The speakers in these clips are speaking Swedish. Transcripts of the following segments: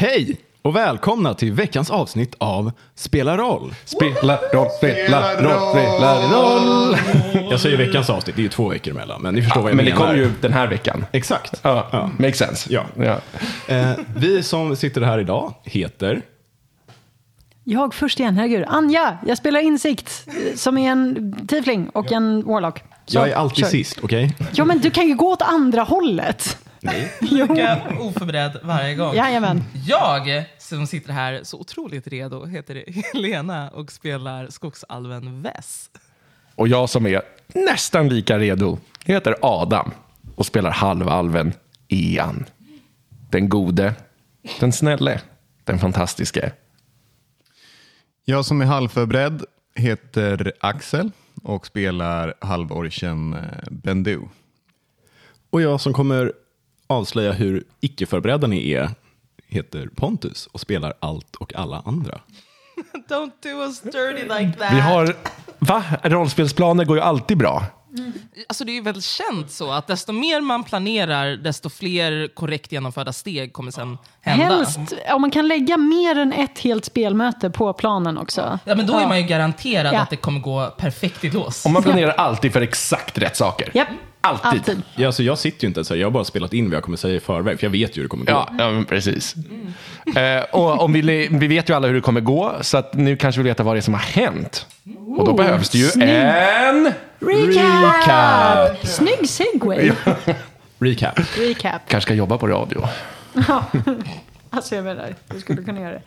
Hej och välkomna till veckans avsnitt av Spela roll. Spela roll, spela roll, spela roll. Jag säger veckans avsnitt, det är ju två veckor emellan, men ni förstår vad jag Men det menar. kom ju den här veckan. Exakt. Ja, Ja. makes sense. Ja. ja. Eh, vi som sitter här idag heter... Jag först igen, herregud. Anja, jag spelar Insikt eh, som är en tiefling och en warlock. Så, Jag är alltid kör. sist, okej? Ja, men du kan ju gå åt andra hållet. Nej. Lika oförberedd varje gång. Jajamän. Jag som sitter här så otroligt redo heter Helena och spelar skogsalven Vess. Och jag som är nästan lika redo heter Adam och spelar halvalven Ian. Den gode, den snälle, den fantastiske. Jag som är halvförberedd heter Axel och spelar halvorchen eh, Bendu. Och jag som kommer avslöja hur icke-förberedda ni är heter Pontus och spelar allt och alla andra. Don't do us dirty like that. Vi har, va? Rollspelsplaner går ju alltid bra. Alltså det är ju väl känt så att desto mer man planerar, desto fler korrekt genomförda steg kommer sen hända. Helst, om man kan lägga mer än ett helt spelmöte på planen också. Ja, men då är man ju garanterad Ja. att det kommer gå perfekt i lås. Och man planerar alltid för exakt rätt saker. Japp, Alltid. alltid. Ja, alltså jag sitter ju inte ens här, jag har bara spelat in vad jag kommer säga i förväg, för jag vet ju hur det kommer gå. Ja, ja men precis. Eh, och om vi, vi vet ju alla hur det kommer gå, så att nu kanske vi vet vad det är som har hänt. Och då behövs det ju snyggt. en... Recap! Snygg segway. Recap. Recap. Kanske ska jobba på radio. Ja. Alltså jag menar, du skulle kunna göra det.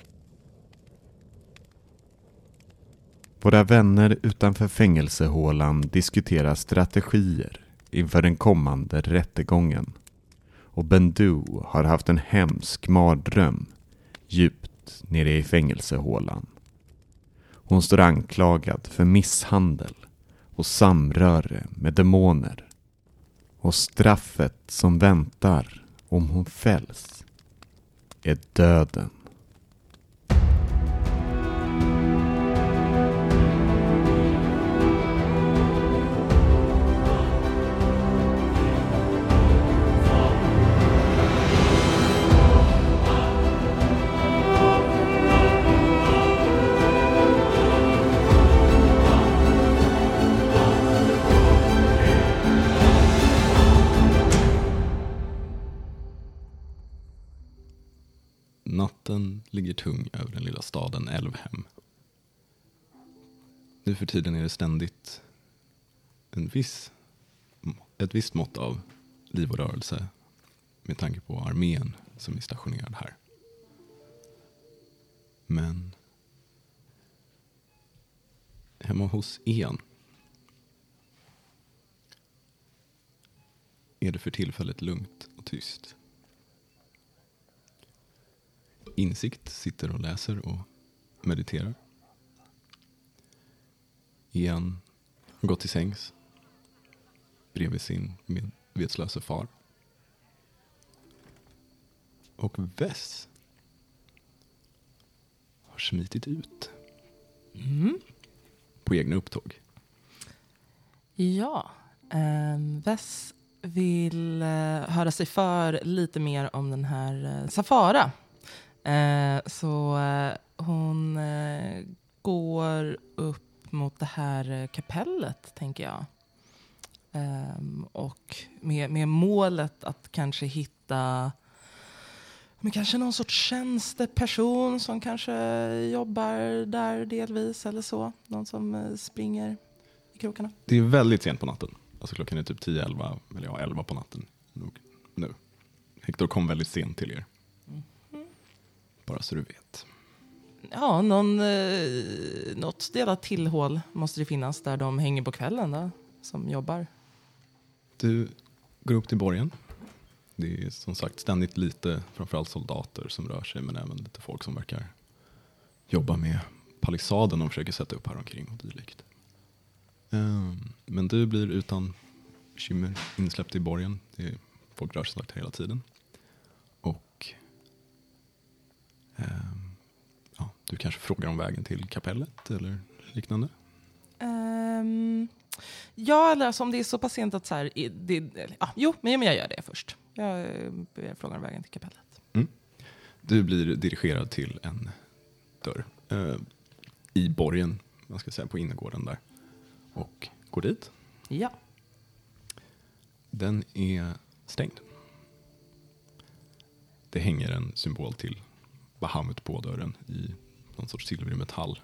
Våra vänner utanför fängelsehålan diskuterar strategier inför den kommande rättegången. Och Bendu har haft en hemsk mardröm djupt nere i fängelsehålan. Hon står anklagad för misshandel och samröre med demoner. Och straffet som väntar om hon fälls är döden. Ligger tung över den lilla staden Älvhem. Nu för tiden är det ständigt en viss, ett visst mått av liv och rörelse med tanke på armén som är stationerad här. Men hemma hos Ian är det för tillfället lugnt och tyst. Insikt sitter och läser och mediterar. Ian har gått till sängs bredvid sin med- vetslöse far. Och Vess har smitit ut på egna upptåg. Ja, um, Vess vill eh, höra sig för lite mer om den här eh, Safara. Eh, så eh, hon eh, går upp mot det här eh, kapellet, tänker jag. Ehm, och med, med målet att kanske hitta men kanske någon sorts tjänsteperson som kanske jobbar där delvis eller så. Någon som eh, springer i krokarna. Det är väldigt sent på natten. Alltså klockan är typ 10-11, eller ja 11 på natten. Nog, nu. Hector kom väldigt sent till er. Bara så du vet. Ja, någon, eh, något delat tillhål måste det finnas där de hänger på kvällen då, som jobbar. Du går upp till borgen. Det är som sagt ständigt lite, framförallt soldater som rör sig, men även lite folk som verkar jobba med palissaden de försöker sätta upp här omkring och dylikt. Ehm, Men du blir utan bekymmer insläppt i borgen. Det är, folk rör sig hela tiden. Ja, du kanske frågar om vägen till kapellet eller liknande. Ehm, ja, eller alltså om det är så pass sent att så här, det, ja, jo, men jag gör det först. Jag, eh, jag frågar om vägen till kapellet. Du blir dirigerad till en dörr eh, i borgen, man ska säga på innergården där. Och går dit. Ja. Den är stängd. Det hänger en symbol till Bahamut på dörren i någon sorts silvrig metall.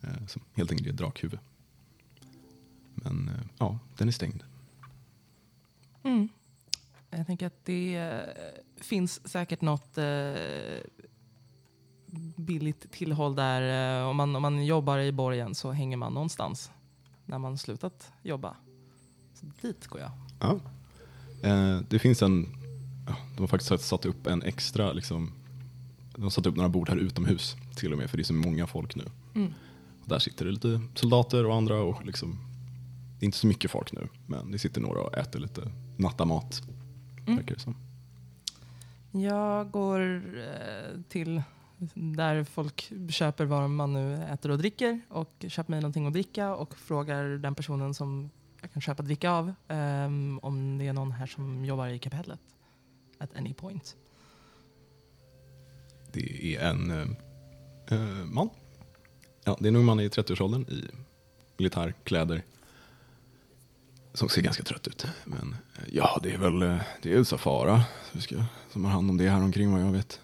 Eh, som helt enkelt är ett drakhuvud. Men eh, ja, den är stängd. Mm. Jag tänker att det eh, finns säkert något billigt tillhåll där. Om, man, om man jobbar i borgen så hänger man någonstans när man slutat jobba. Så dit går jag. Ja. Det finns en, de har faktiskt satt upp en extra, liksom, de har satt upp några bord här utomhus till och med för det är så många folk nu. Mm. Och där sitter det lite soldater och andra och liksom, det är inte så mycket folk nu men det sitter några och äter lite nattamat. Mm. Verkar det som. Jag går eh, till där folk köper vad man nu äter och dricker och köper mig någonting att dricka och frågar den personen som jag kan köpa dricka av ehm, om det är någon här som jobbar i kapellet. At any point. Det är en eh, eh, man. Ja, det är en ung man i 30-årsåldern i militärkläder. Som ser ganska trött ut. Men eh, ja, det är väl eh, det är Safara som, ska, som har hand om det här omkring vad jag vet.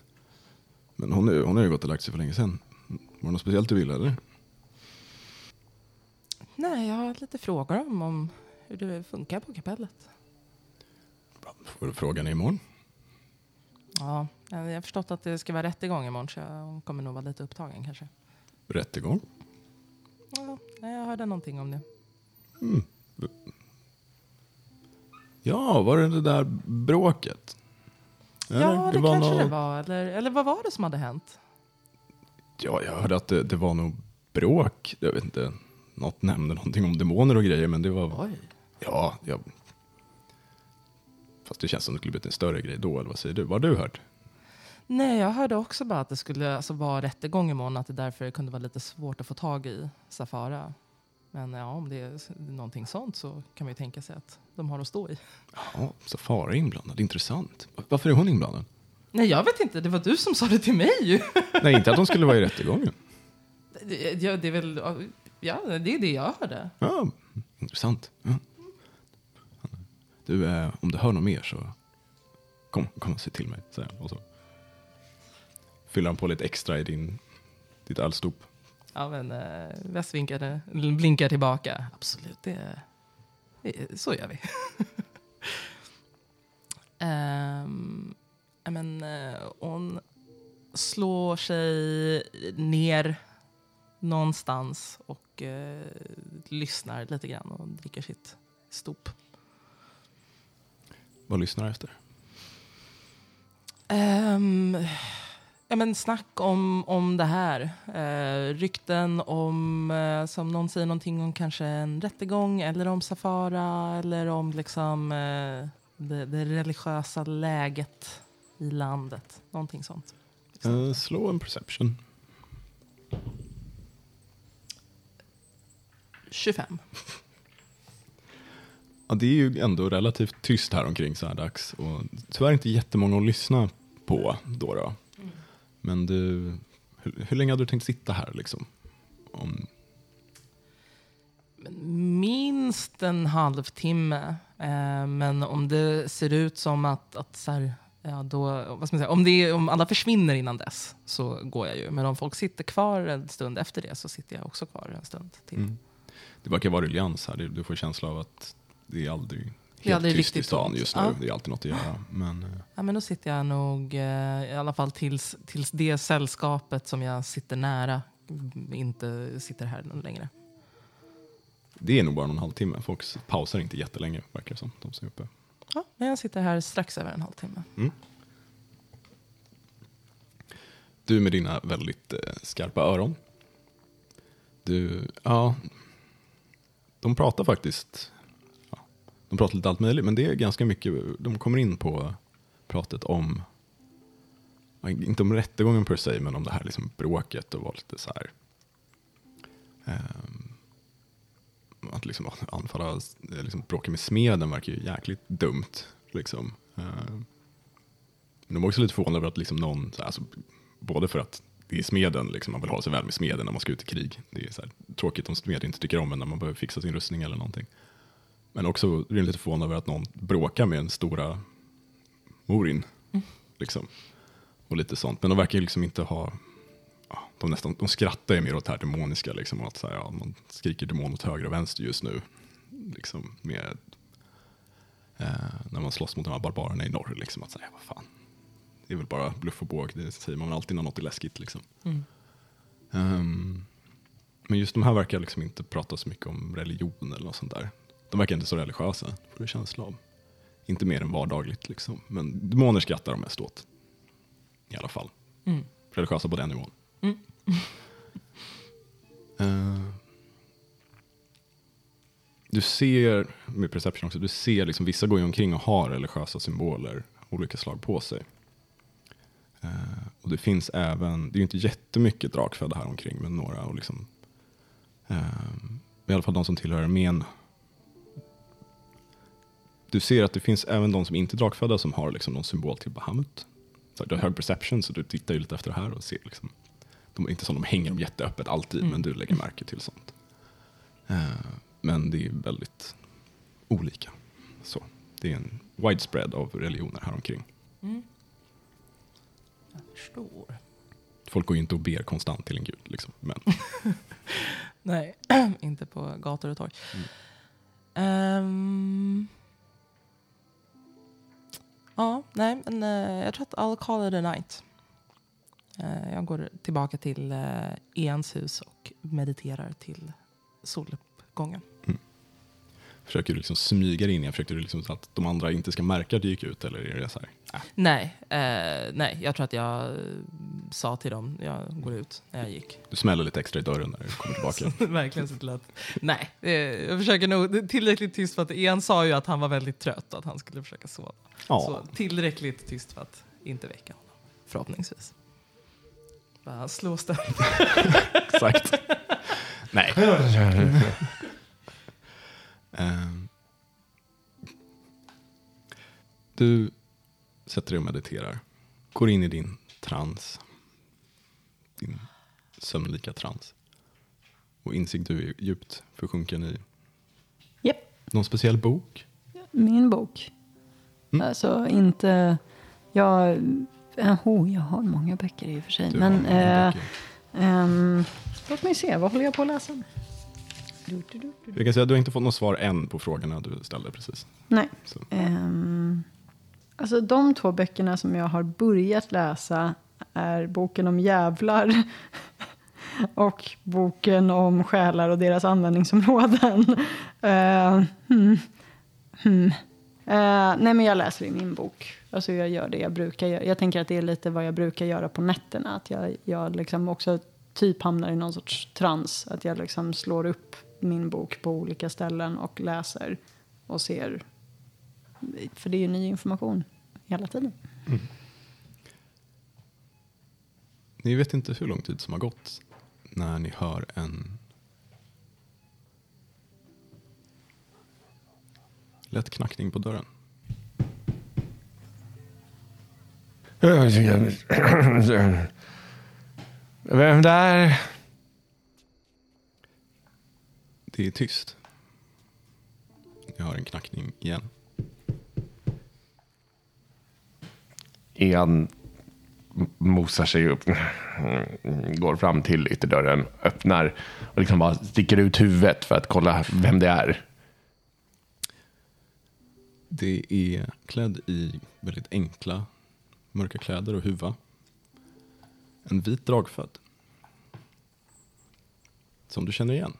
Men hon, är, hon har ju gått och lagt sig för länge sedan. Var det något speciellt du ville eller? Nej, jag har lite frågor om, om hur det funkar på kapellet. Får du fråga henne imorgon? Ja, jag har förstått att det ska vara rättegång imorgon så jag kommer nog vara lite upptagen kanske. Rättegång? Ja, jag hörde någonting om det. Ja, var det det där bråket? ja, Eller? det, kanske nå- det var. Eller, eller vad var det som hade hänt? Ja, jag hörde att det, det var nog bråk. Jag vet inte, något nämnde någonting om demoner och grejer, men det var... Oj. Ja, jag... Fast det känns som det skulle blivit en större grej då, eller vad säger du? Vad har du hört? Nej, jag hörde också bara att det skulle alltså, vara rättegång imorgon, att det därför kunde vara lite svårt att få tag i Safara. Men ja, om det är någonting sånt så kan man ju tänka sig att de har att stå i. Ja, Safara är inblandad, intressant. Varför är hon inblandad? Nej, jag vet inte. Det var du som sa det till mig. Nej, inte att hon skulle vara i rättegången. Det, ja, det är väl... Ja, det är det jag hörde. Ja, intressant. Ja. Du, eh, om du hör något mer så kom, kom och se till mig, säger. Och så fyller han på lite extra i din, ditt ölstop. Ja, men eh, West vinkade, blinkar tillbaka. Absolut, det, det, så gör vi. Ja, men, eh, hon slår sig ner någonstans och eh, lyssnar lite grann och dricker sitt stop. Vad lyssnar du efter? Um, ja, men snack om, om det här. Uh, rykten om, uh, som någon säger någonting om kanske en rättegång eller om Safara eller om liksom uh, det, det religiösa läget i landet. Någonting sånt. Eh, slå en perception. 25. Ja, det är ju ändå relativt tyst här omkring så här dags. Och tyvärr inte jättemånga att lyssna på då. då. Men du, hur, hur länge hade du tänkt sitta här liksom? Om, Minst en halvtimme. Eh, men om det ser ut som att, att så här, ja, då, vad ska man säga, om, är- om alla försvinner innan dess så går jag ju. Men om folk sitter kvar en stund efter det så sitter jag också kvar en stund till. Mm. Det verkar vara ruljans här. Du får känsla av att det är aldrig helt Det är aldrig tyst i stan just nu. Ja. Det är alltid något att göra. Men eh, Ja, men då sitter jag nog, eh, i alla fall tills, tills det sällskapet som jag sitter nära mm, inte sitter här längre. det är nog bara någon halvtimme. Folk pausar inte jättelänge verkar det som. De ser uppe. Ja, men jag sitter här strax över en halvtimme. Du med dina väldigt eh, skarpa öron. Du, ja. De pratar faktiskt. De pratar lite allt möjligt, men det är ganska mycket. De kommer in på pratet om. Inte om rättegången per se, men om det här liksom bråket och var lite så här. um, att liksom anfalla, liksom bråka med smeden verkar ju jäkligt dumt. Liksom. Um, Men de var också lite förvånade över att liksom någon, så här, alltså, både för att det är smeden, liksom, man vill ha sig väl med smeden när man ska ut i krig. Det är så här, tråkigt om smeden inte tycker om en när man behöver fixa sin rustning eller någonting. Men också det lite förvånad över att någon bråkar med en stora Morin. Liksom. Och lite sånt. Men de verkar liksom inte ha, ja, de, nästan, de skrattar ju mer åt det här demoniska. Liksom, att så här, ja, man skriker demon åt höger och vänster just nu. Liksom, med, eh, när man slåss mot de här barbarerna i norr. Liksom, att säga, vad fan. Det är väl bara bluff och båg, det säger man alltid när något är läskigt. Liksom. Mm. Ehm, men just de här verkar liksom inte prata så mycket om religion eller något sånt där. De verkar inte så religiösa, får du känsla av. Inte mer än vardagligt liksom. Men demoner skrattar de mest åt. I alla fall. Mm. Religiösa på den nivån. Mm. Eh, du ser, med perception också, du ser liksom vissa går ju omkring och har religiösa symboler, olika slag på sig. Eh, och det finns även, det är ju inte jättemycket drakfödda här omkring, men några. Och liksom, eh, I alla fall de som tillhör armén. Du ser att det finns även de som inte är drakfödda som har liksom någon symbol till Bahamut. Så du har hög perception så du tittar ju lite efter det här och ser liksom. De är inte som de hänger dem jätteöppet alltid, Mm. men du lägger märke till sånt. Eh, men det är väldigt olika. Så det är en widespread av religioner här omkring. Mm. Jag förstår. Folk går ju inte och ber konstant till en gud. Liksom. Men Nej, inte på gator och torg. Mm. Ehm ja, nej, men eh, jag tror att I'll call it a night. Eh, jag går tillbaka till eh, uh, Ens hus och mediterar till soluppgången försöker du liksom smyga dig in? Jag försökte du liksom så att de andra inte ska märka att du gick ut? Eller är det så här? Äh, Nej, eh, nej, jag tror att jag eh, sa till dem, jag går ut när jag gick. du smäller lite extra i dörren när du kommer tillbaka. Verkligen så till att, nej, eh, jag försöker nog, tillräckligt tyst för att Ian sa ju att han var väldigt trött och att han skulle försöka sova. Ja, Så tillräckligt tyst för att inte väcka honom, förhoppningsvis. Bara slå exakt. Nej. Ehm. du sätter dig och mediterar. Går in i din trans. Din sömnlika trans. Och insikt du är djupt försjunken i. Japp, Någon speciell bok? min bok. Mm. Alltså inte... Jag, eh, oh, jag har många böcker i och för sig. Du men eh, ehm, låt mig se, vad håller jag på att läsa? Jag kan säga att du har inte fått något svar än på frågorna du ställde precis. Nej. Ehm, alltså de två böckerna som jag har börjat läsa är boken om jävlar och boken om själar och deras användningsområden. Uh, hmm, hmm. Eh, nej men jag läser i min bok. Alltså jag gör det jag brukar göra. Jag tänker att det är lite vad jag brukar göra på nätterna. Att jag, jag liksom också typ hamnar i någon sorts trans. Att jag liksom slår upp min bok på olika ställen och läser och ser för det är ju ny information hela tiden. Ni vet inte hur lång tid som har gått när ni hör en lätt knackning på dörren. Vem där? Det är tyst. Ni hör en knackning igen. Ian m- mosar sig upp, går fram till ytterdörren, öppnar och liksom bara sticker ut huvudet för att kolla vem det är. Det är klädd i väldigt enkla mörka kläder och huva. En vit dragfödd. Som du känner igen.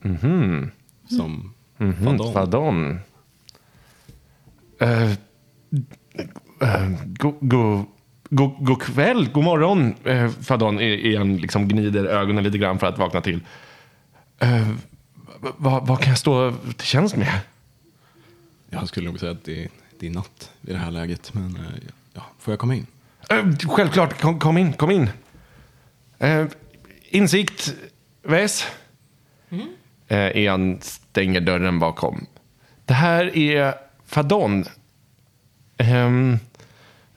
Mhm. Som Mhm, Fadon. Fadon. Eh, eh, go, go, go, god kväll, god morgon, uh, Fadon. I- Ian liksom gnider ögonen lite grann för att vakna till. V- vad, vad kan jag stå till tjänst med? Jag skulle nog säga att det är, det är natt i det här läget. Men ja, får jag komma in? Eh, självklart, kom, kom in, kom in. Eh, insikt, väs. Eh, Ian stänger dörren bakom. Det här är Fadon. Ehm,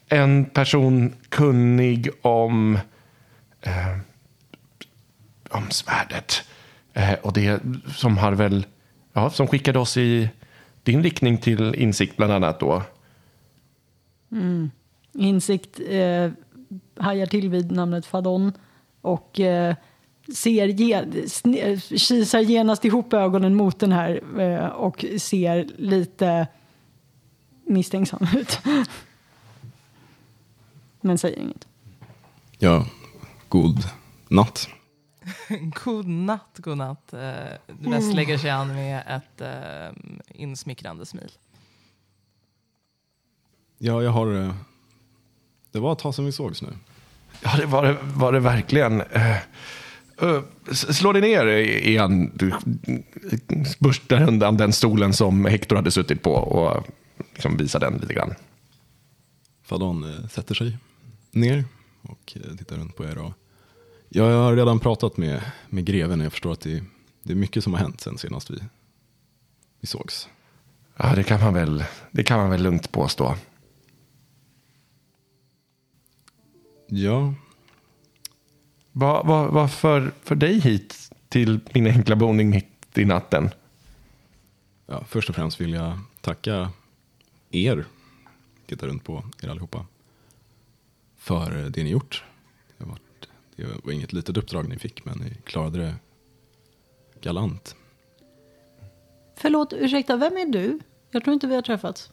en person kunnig om, eh, om svärdet. Eh, och det som har väl, ja, som skickade oss i din riktning till insikt bland annat då. Insikt eh, hajar till vid namnet Fadon och eh, ser ge, sne- kisar genast ihop ögonen mot den här eh, och ser lite misstänksam ut. Men säger inget. Ja, god natt. God natt, god natt. Eh, Väst lägger sig an med ett eh, insmickrande smil. Ja, jag har... Det var ett tag sedan vi sågs nu. Ja, det var det, var det verkligen. Eh, eh, slå dig ner igen. Du burstar undan den stolen som Hector hade suttit på och liksom visar den lite grann. Fadon eh, sätter sig ner och tittar runt på er. Och jag har redan pratat med, med greven och jag förstår att det, det är mycket som har hänt sen senast vi, vi sågs. Ja, det kan man väl, det kan man väl lugnt påstå. Ja, Vad vad- vad för, för dig hit till min enkla boning mitt i natten? ja, först och främst vill jag tacka er, tittar runt på er allihopa, för det ni gjort. Det var, det var inget litet uppdrag ni fick, men ni klarade det galant. Förlåt, ursäkta, vem är du? Jag tror inte vi har träffats.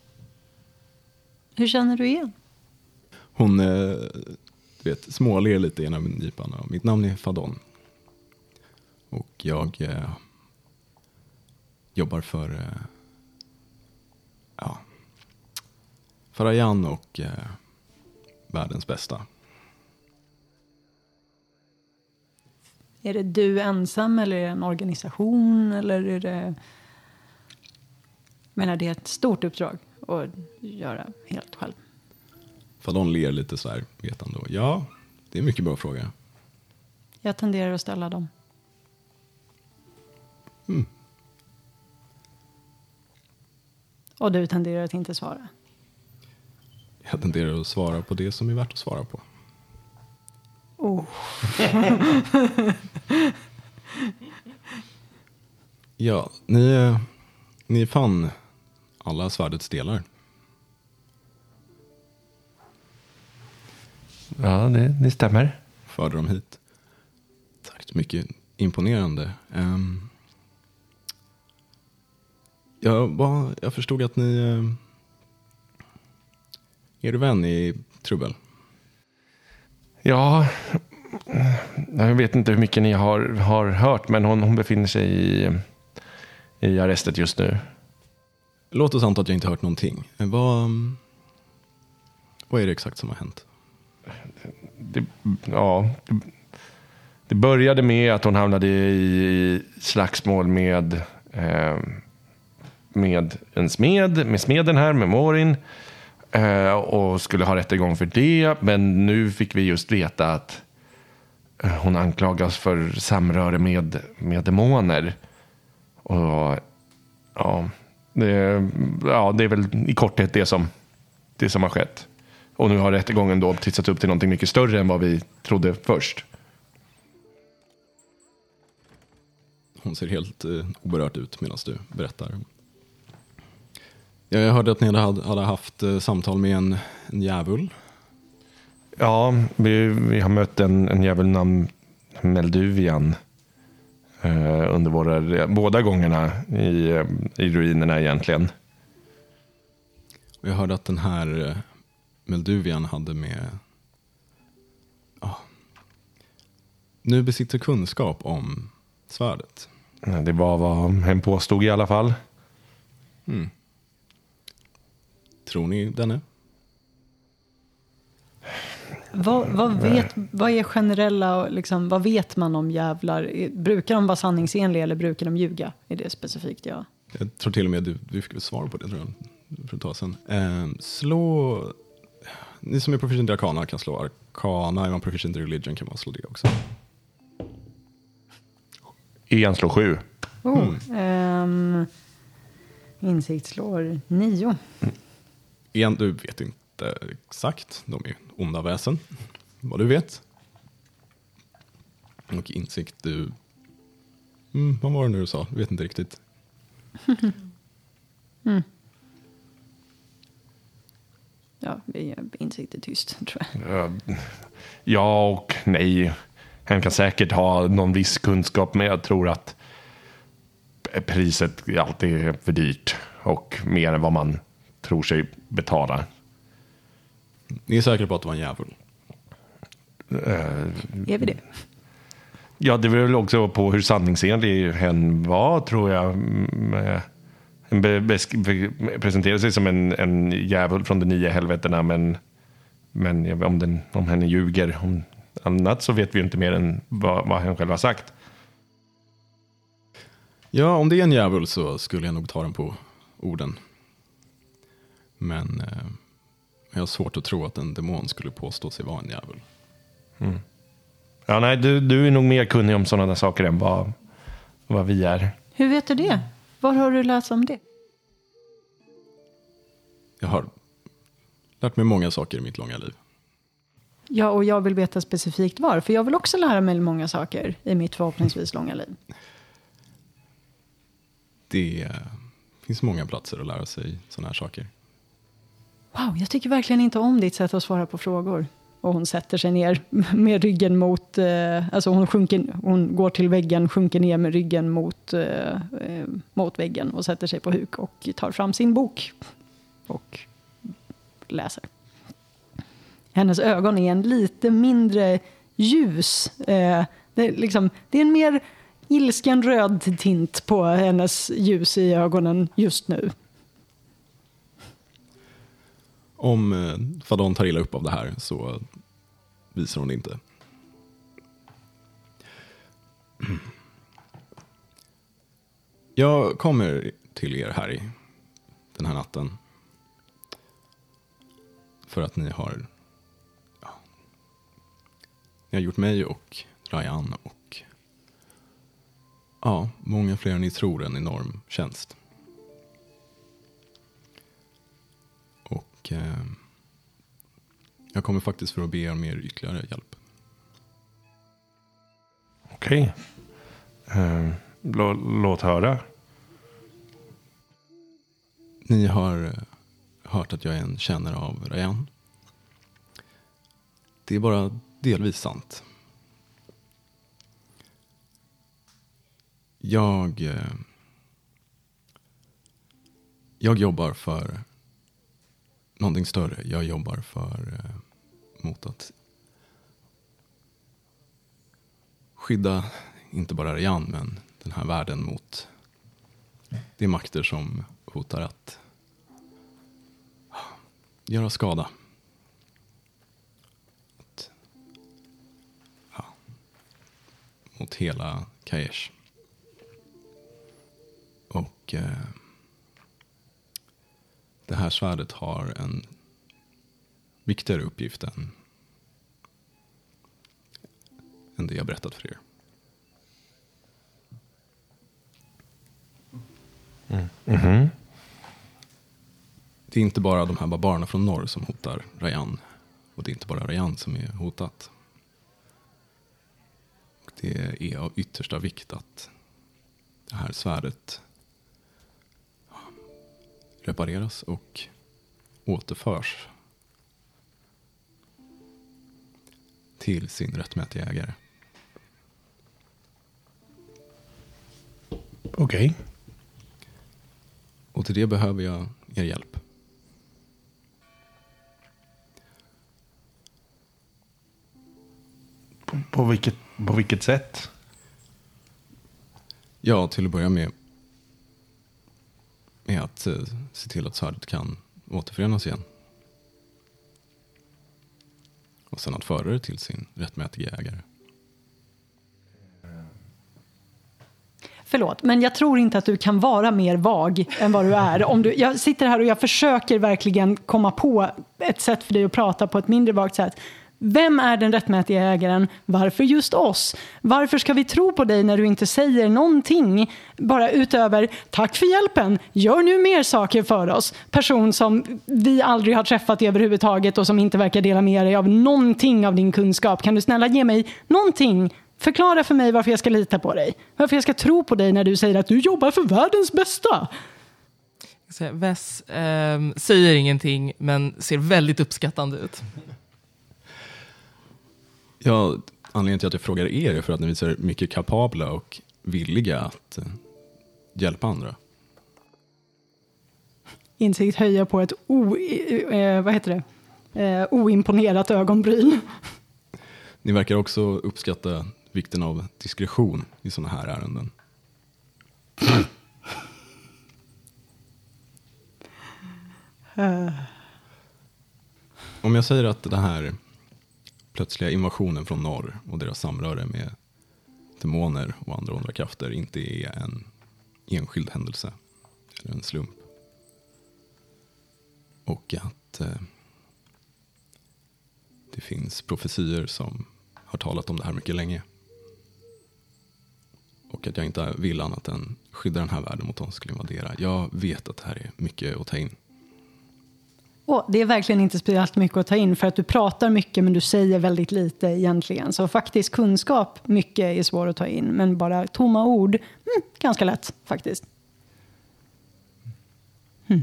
Hur känner du igen? Hon eh, du vet, småler lite genom nypan. och Mitt namn är Fadon. Och jag eh, jobbar för eh, ja, Farajan och eh, världens bästa. Är det du ensam eller är det en organisation? Eller är det... Jag menar, det är ett stort uppdrag att göra helt själv. Fadon ler lite så här vetande. Och, ja, det är en mycket bra fråga. Jag tenderar att ställa dem. Och du tenderar att inte svara. Jag tenderar att svara på det som är värt att svara på. Oh. Ja, ni, eh, ni fann alla svärdets delar. Ja, det, det stämmer. förde dem hit. Tack så mycket. Imponerande. Um, jag, var, jag förstod att ni... Uh, er vän i trubbel. Ja, jag vet inte hur mycket ni har, har hört, men hon, hon befinner sig i, i arrestet just nu. Låt oss anta att jag inte hört någonting. Eh, Vad, vad är det exakt som har hänt? Det, ja, det, det började med att hon hamnade i slagsmål med, eh, med en smed, med smeden här, med Morin. Eh, och skulle ha rättegång för det. Men nu fick vi just veta att hon anklagas för samröre med, med demoner. Och ja det, ja, det är väl i korthet det som, det som har skett. Och nu har rättegången då titsats upp till någonting mycket större än vad vi trodde först. Hon ser helt eh, oberört ut medan du berättar. Ja, jag hörde att ni hade, hade haft eh, samtal med en, en djävul. Ja, vi, vi har mött en, en jävel namn Melduvian eh, under våra, båda gångerna i, eh, i ruinerna egentligen. Och jag hörde att den här eh, Melduvian hade med... Ja, nu besitter kunskap om svärdet. Det var vad hen påstod i alla fall. Tror ni denne? Vad, vad, vet, vad är generella, liksom, vad vet man om jävlar? Brukar de vara sanningsenliga eller brukar de ljuga? Är det specifikt ja. Jag tror till och med du, du fick svar på det tror jag, för ett tag sedan. Eh, slå... Ni som är proficient i arkana kan slå arkana. Är man proficient i religion kan man slå det också. En slår sju. Oh, ehm, insikt slår nio. En, du vet inte exakt. De är onda väsen, vad du vet. Och insikt, du... Mm, vad var det nu du sa? Vet inte riktigt. Ja, vi- insikt är tyst, tror jag. Ja och nej. Han kan säkert ha någon viss kunskap, men jag tror att priset alltid är för dyrt och mer än vad man tror sig betala. Ni är säkra på att det var en djävul? Är vi det? Ja, det beror också på hur sanningsenlig hen var, tror jag. Mm, presenterade sig som en, en djävul från de nio helvetena, men, men jag- om, den, om henne ljuger om annat så vet vi inte mer än vad, vad hen själv har sagt. Ja, om det är en djävul så skulle jag nog ta den på orden. Men eh, jag har svårt att tro att en demon skulle påstå sig vara en djävul. Ja, nej, du, du är nog mer kunnig om sådana där saker än vad, vad vi är. Hur vet du det? Var har du läst om det? Jag har lärt mig många saker i mitt långa liv. Ja, och jag vill veta specifikt var, för jag vill också lära mig många saker i mitt förhoppningsvis långa liv. Det finns många platser att lära sig sådana här saker. Wow, jag tycker verkligen inte om ditt sätt att svara på frågor. Och hon sätter sig ner med ryggen mot, eh, alltså hon, sjunker, hon går till väggen, sjunker ner med ryggen mot, eh, eh, mot väggen och sätter sig på huk och tar fram sin bok och läser. Hennes ögon är en lite mindre ljus. Eh, det, är liksom, det är en mer ilsken röd tint på hennes ljus i ögonen just nu. Om eh, Fadon tar illa upp av det här så visar hon det inte. Jag kommer till er här den här natten. För att ni har, ja, ni har gjort mig och Ryan och ja, många fler än ni tror en enorm tjänst. Och eh, jag kommer faktiskt för att be om er ytterligare hjälp. Okej. Eh, lå, låt höra. Ni har eh, hört att jag är en kännare av Rayan. Det är bara delvis sant. Jag, eh, jag jobbar för någonting större. Jag jobbar för eh, mot att skydda inte bara Rian men den här världen mot de makter som hotar att ah, göra skada. Att, ja, mot hela Kaesh. Och eh, det här svärdet har en viktigare uppgift än, än det jag berättat för er. Det är inte bara de här barbarerna från norr som hotar Rayan. Och det är inte bara Rayan som är hotat. Det är av yttersta vikt att det här svärdet repareras och återförs till sin rättmätiga ägare. Okej. Och till det behöver jag er hjälp. På, på, vilket, på vilket sätt? Ja, till att börja med är att eh, se till att svärdet kan återförenas igen. Och sen att föra det till sin rättmätiga ägare. Förlåt, men jag tror inte att du kan vara mer vag än vad du är. Om du, jag sitter här och jag försöker verkligen komma på ett sätt för dig att prata på ett mindre vagt sätt. Vem är den rättmätiga ägaren? Varför just oss? Varför ska vi tro på dig när du inte säger någonting? Bara utöver tack för hjälpen, gör nu mer saker för oss. Person som vi aldrig har träffat överhuvudtaget och som inte verkar dela med dig av någonting av din kunskap. Kan du snälla ge mig någonting? Förklara för mig varför jag ska lita på dig. Varför jag ska tro på dig när du säger att du jobbar för världens bästa. Vess eh, säger ingenting men ser väldigt uppskattande ut. Ja, anledningen till att jag frågar er är för att ni visar mycket kapabla och villiga att eh, hjälpa andra. Insikt höjer på ett o, eh, vad heter det? Eh, oimponerat ögonbryn. Ni verkar också uppskatta vikten av diskretion i sådana här ärenden. Eh, Om jag säger att den här plötsliga invasionen från norr och deras samröre med demoner och andra onda krafter inte är en enskild händelse eller en slump. Och att eh, det finns profetier som har talat om det här mycket länge. Och att jag inte vill annat än skydda den här världen mot de som skulle invadera. Jag vet att det här är mycket att ta in. Och det är verkligen inte speciellt mycket att ta in för att du pratar mycket men du säger väldigt lite egentligen. Så faktiskt kunskap mycket är svår att ta in men bara tomma ord, mm, ganska lätt faktiskt. Mm.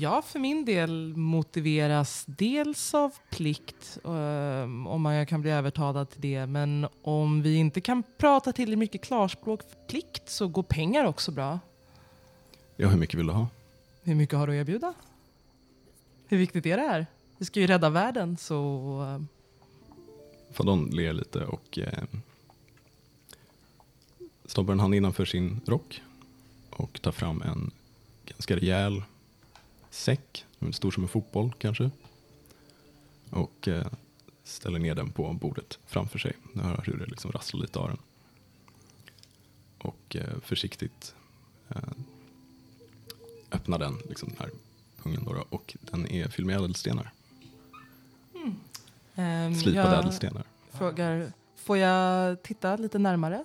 jag för min del motiveras dels av plikt, ehm, om man kan bli övertalad till det. Men om vi inte kan prata tillräckligt mycket klarspråk för plikt så går pengar också bra. Ja, hur mycket vill du ha? Hur mycket har du att erbjuda? Hur viktigt är det här? Vi ska ju rädda världen så... eh, Fadon ler lite och eh, stoppar en hand innanför sin rock och tar fram en ganska rejäl säck, stor som en fotboll kanske. Och eh, ställer ner den på bordet framför sig. Nu hör hur det liksom rasslar lite av den. Och eh, försiktigt eh, öppnar den, liksom den här pungen då, och den är fylld med ädelstenar. ehm, Slipade ädelstenar. frågar, får jag titta lite närmare?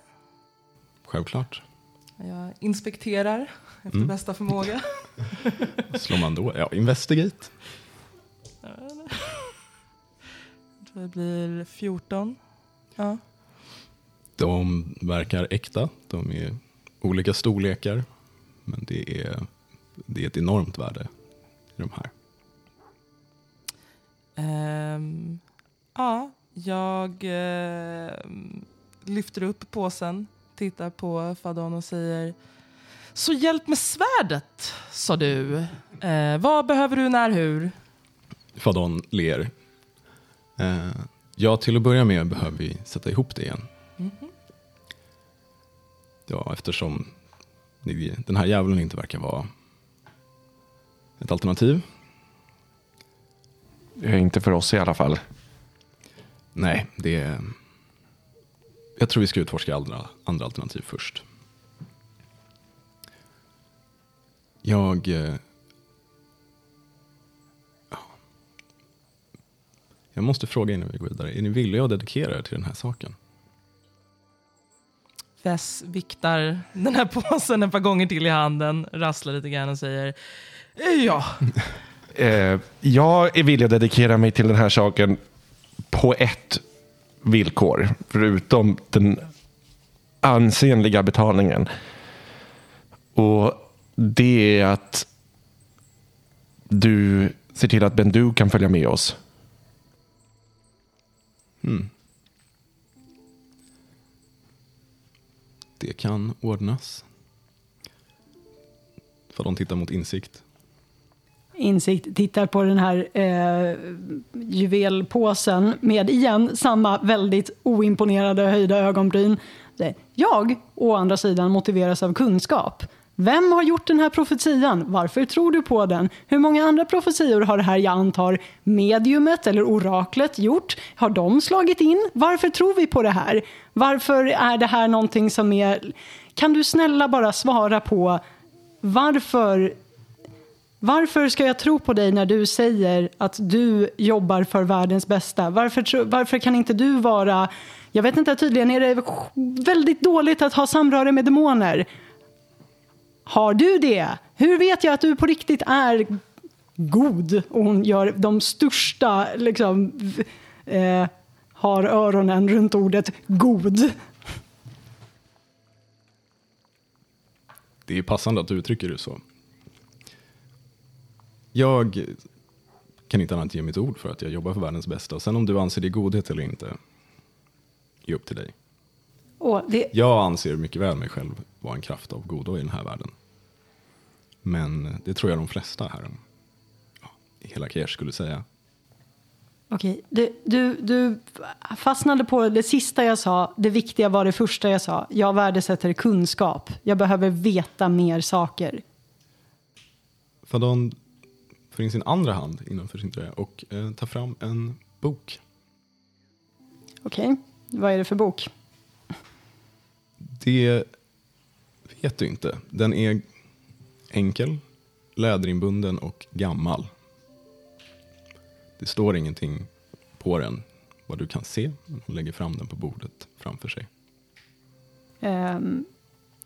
Självklart. Jag inspekterar efter Mm. bästa förmåga. Slår man då? Ja, investigate. Det blir 14. Ja. De verkar äkta. De är olika storlekar. Men det är, det är ett enormt värde i de här. Ehm, ja, jag ehm, lyfter upp påsen, tittar på Fadon och säger Så hjälp med svärdet, sa du. Eh, vad behöver du när hur? Fadon ler. Eh, ja, till att börja med behöver vi sätta ihop det igen. Ja, eftersom den här djävulen inte verkar vara ett alternativ. Eh, Inte för oss i alla fall. Nej, det är... Jag tror vi ska utforska andra, andra alternativ först. Jag... eh, ja. Jag måste fråga innan vi går vidare. Är ni villiga att dedikera er till den här saken? Vess viktar den här påsen ett par gånger till i handen, rasslar lite grann och säger "Eh, Ja, Eh, jag är villig att dedikera mig till den här saken på ett villkor. Förutom den ansenliga betalningen. Och det är att du ser till att Bendu kan följa med oss. Hmm. Det kan ordnas. För de tittar mot insikt. Insikt tittar på den här eh, juvelpåsen med igen samma väldigt oimponerade höjda ögonbryn. Jag, å andra sidan, motiveras av kunskap. Vem har gjort den här profetian? Varför tror du på den? Hur många andra profetior har det här, jag antar, mediumet eller oraklet gjort? Har de slagit in? Varför tror vi på det här? Varför är det här någonting som är... Kan du snälla bara svara på varför varför ska jag tro på dig när du säger att du jobbar för världens bästa? Varför, varför kan inte du vara... Jag vet inte, tydligen är det väldigt dåligt att ha samröre med demoner. Har du det? Hur vet jag att du på riktigt är god? Och hon gör de största, liksom, eh, har öronen runt ordet god. Det är passande att du uttrycker det så. Jag kan inte annat ge mitt ord för att jag jobbar för världens bästa. Sen om du anser det godhet eller inte, är upp till dig. Och det, Jag anser mycket väl mig själv vara en kraft av godo i den här världen. Men det tror jag de flesta här ja, i hela Kiesh skulle säga. Okej, du, du, du fastnade på det sista jag sa. Det viktiga var det första jag sa. Jag värdesätter kunskap. Jag behöver veta mer saker. Fadon får in sin andra hand innanför sin tröja och eh, tar fram en bok. Okej, vad är det för bok? Det vet du inte. Den är enkel, läderinbunden och gammal. Det står ingenting på den vad du kan se. Hon lägger fram den på bordet framför sig. Ehm,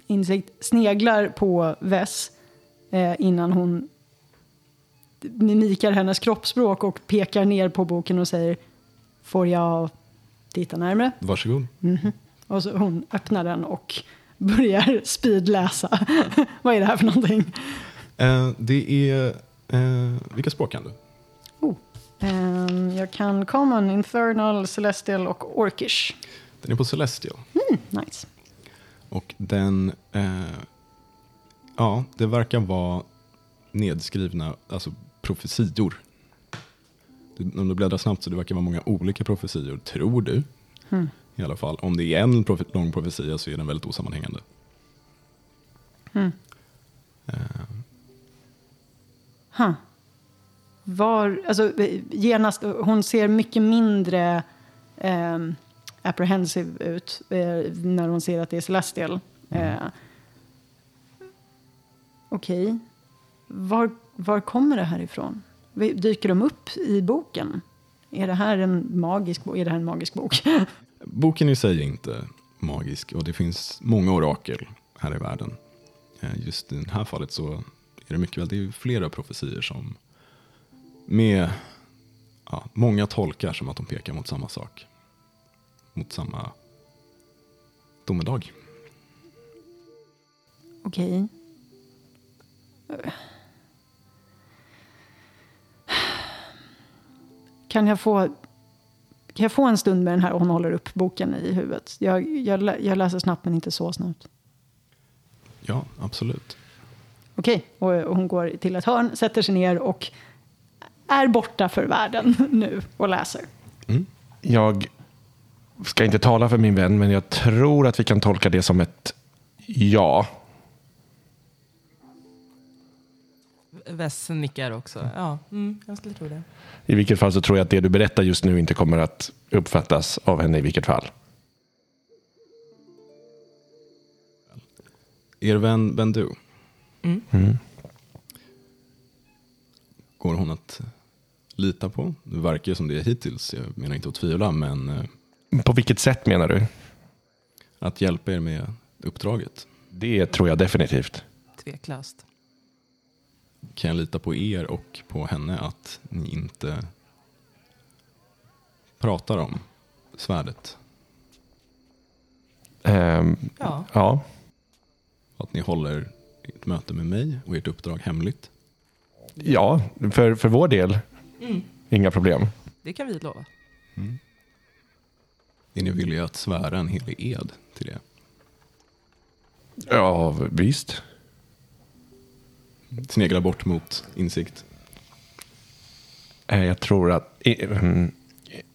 insikt sneglar på Vess eh, innan hon mimikar hennes kroppsspråk och pekar ner på boken och säger Får jag titta närmare? Varsågod. Och så hon öppnar den och börjar speedläsa. Vad är det här för någonting? Eh, det är... Eh, vilka språk kan du? Oh. Ehm, jag kan Common, Infernal, Celestial och Orkish. Den är på Celestial. Nice. Och den... Eh, ja, det verkar vara nedskrivna alltså profetior. Du, om du bläddrar snabbt så det verkar vara många olika profetior, tror du. I alla fall. Om det är en profe lång profetia så är den väldigt osammanhängande. Huh. Var, alltså, genast, hon ser mycket mindre um, apprehensive ut eh, när hon ser att det är Celestial. Eh, Okej. Var, var kommer det här ifrån? Vi- Dyker de upp i boken? Är det här en magisk, bo- är det här en magisk bok? Boken i sig är inte magisk och det finns många orakel här i världen. Eh, Just i det här fallet så är det mycket väl, det är flera profetier som med ja, många tolkar som att de pekar mot samma sak. Mot samma domedag. Okej. Kan jag få kan jag få en stund med den här och hon håller upp boken i huvudet? Jag, jag, jag läser snabbt men inte så snabbt. Ja, absolut. Okej, och, och hon går till ett hörn, sätter sig ner och är borta för världen nu och läser. Jag ska inte tala för min vän, men jag tror att vi kan tolka det som ett ja. Wes nickar också. Ja, mm, jag skulle tro det. I vilket fall så tror jag att det du berättar just nu inte kommer att uppfattas av henne i vilket fall. Er vän Bendu. Mm. Går hon att lita på? Det verkar ju som det är hittills. Jag menar inte att tvivla, men eh, På vilket sätt menar du? att hjälpa er med uppdraget. Det tror jag definitivt. Tveklöst. Kan jag lita på er och på henne att ni inte pratar om svärdet? Ehm, Ja, ja, Att ni håller ett möte med mig och ert uppdrag hemligt? ja för, för vår del. Inga problem. det kan vi lova. Är ni villiga att svära en helig ed till det? Ja, visst. Snegla bort mot insikt. Eh, Jag tror att... mm,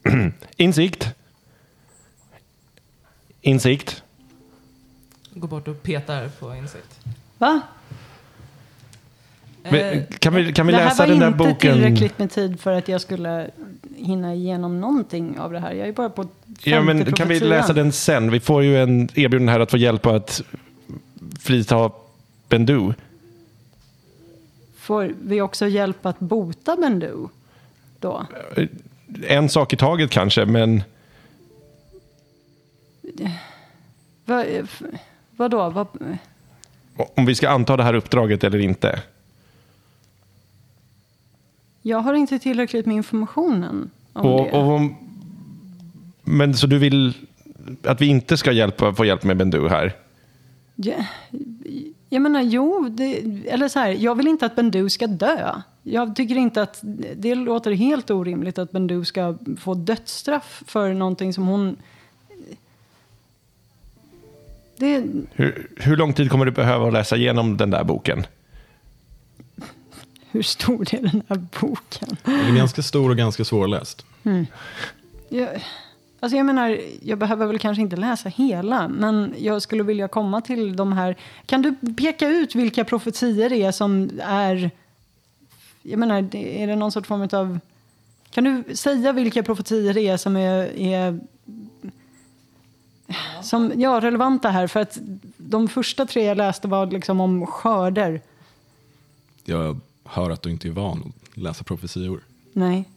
Insikt. Insikt. Går bort och petar på insikt. Va? Men, Eh, Kan vi, kan vi det här läsa var den där inte boken? tillräckligt med tid för att jag skulle hinna igenom någonting av det här. Jag är bara på Ja, men kan vi profetian. läsa den sen? Vi får ju en erbjudande här att få hjälpa att frita Bendu. Får vi också hjälp att bota Bendu då? En sak i taget kanske, men Va, vadå? Vad, om vi ska anta det här uppdraget eller inte. jag har inte tillräckligt med informationen om Och, det. och, om- men så du vill att vi inte ska hjälpa, få hjälp med Bendu här? Ja, jag menar, jo, det, eller så här, jag vill inte att Bendu ska dö. Jag tycker inte att det låter helt orimligt att Bendu ska få dödsstraff för någonting som hon... Det, Hur, hur lång tid kommer du behöva att läsa igenom den där boken? hur stor är den här boken? Den är ganska stor och ganska svårläst. Jag, alltså jag menar, jag behöver väl kanske inte läsa hela, men jag skulle vilja komma till de här... Kan du peka ut vilka profetier det är som är... Jag menar, är det någon sorts form av... Kan du säga vilka profetier det är som är... är som, ja, relevanta här, för att de första tre jag läste var liksom om skörder. Jag hör att du inte är van att läsa profetior. Nej.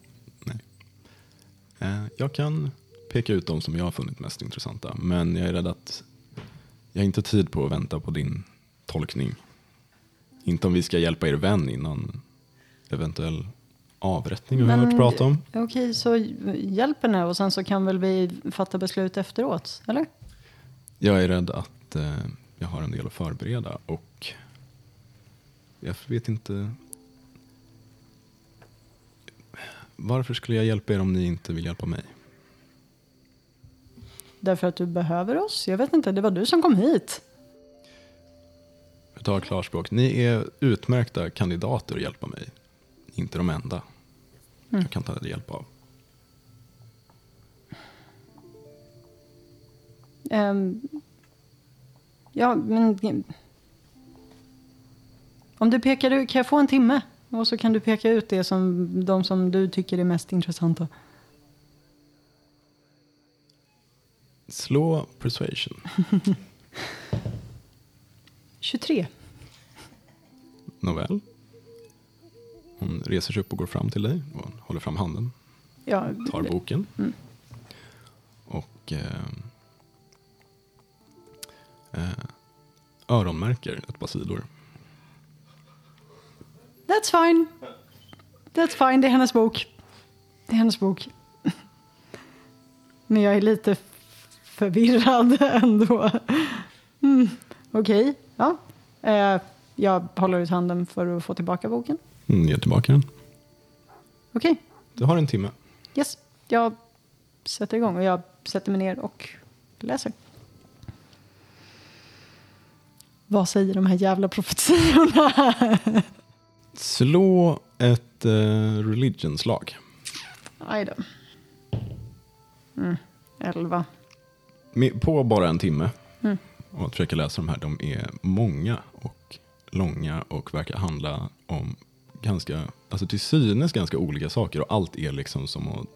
Eh, Jag kan peka ut de som jag har funnit mest intressanta. Men jag är rädd att jag har inte tid på att vänta på din tolkning. Inte om vi ska hjälpa er vän innan eventuell avrättning har Men- hört prata om. Okej, så hjälp henne och sen så kan väl vi fatta beslut efteråt, eller? Jag är rädd att eh, jag har en del att förbereda och jag vet inte. Varför skulle jag hjälpa er om ni inte vill hjälpa mig? Därför att du behöver oss? Jag vet inte, det var du som kom hit. Jag tar klarspråk. Ni är utmärkta kandidater att hjälpa mig. Inte de enda. Jag kan ta hjälp av. Ehm, ja, men... Om du pekar ut, kan jag få en timme? Och så kan du peka ut det som, de som du tycker är mest intressanta. Slå persuasion. 23. Nåväl. Hon reser sig upp och går fram till dig och håller fram handen. Ja, Tar boken. Och eh, eh, öronmärker ett par sidor. That's fine. That's fine, det är hennes bok. Det är hennes bok. Men jag är lite förvirrad ändå. Mm. Okej, ja. Eh, jag håller ut handen för att få tillbaka boken. Mm, ger tillbaka den. Okej, Du har en timme. yes. Jag sätter igång och jag sätter mig ner och läser. Vad säger de här jävla profetiorna? Slå ett eh, religionslag. Aj då. Mm, elva. På bara en timme. Och att försöka läsa de här. De är många och långa och verkar handla om ganska, alltså till synes ganska olika saker. Och allt är liksom som att,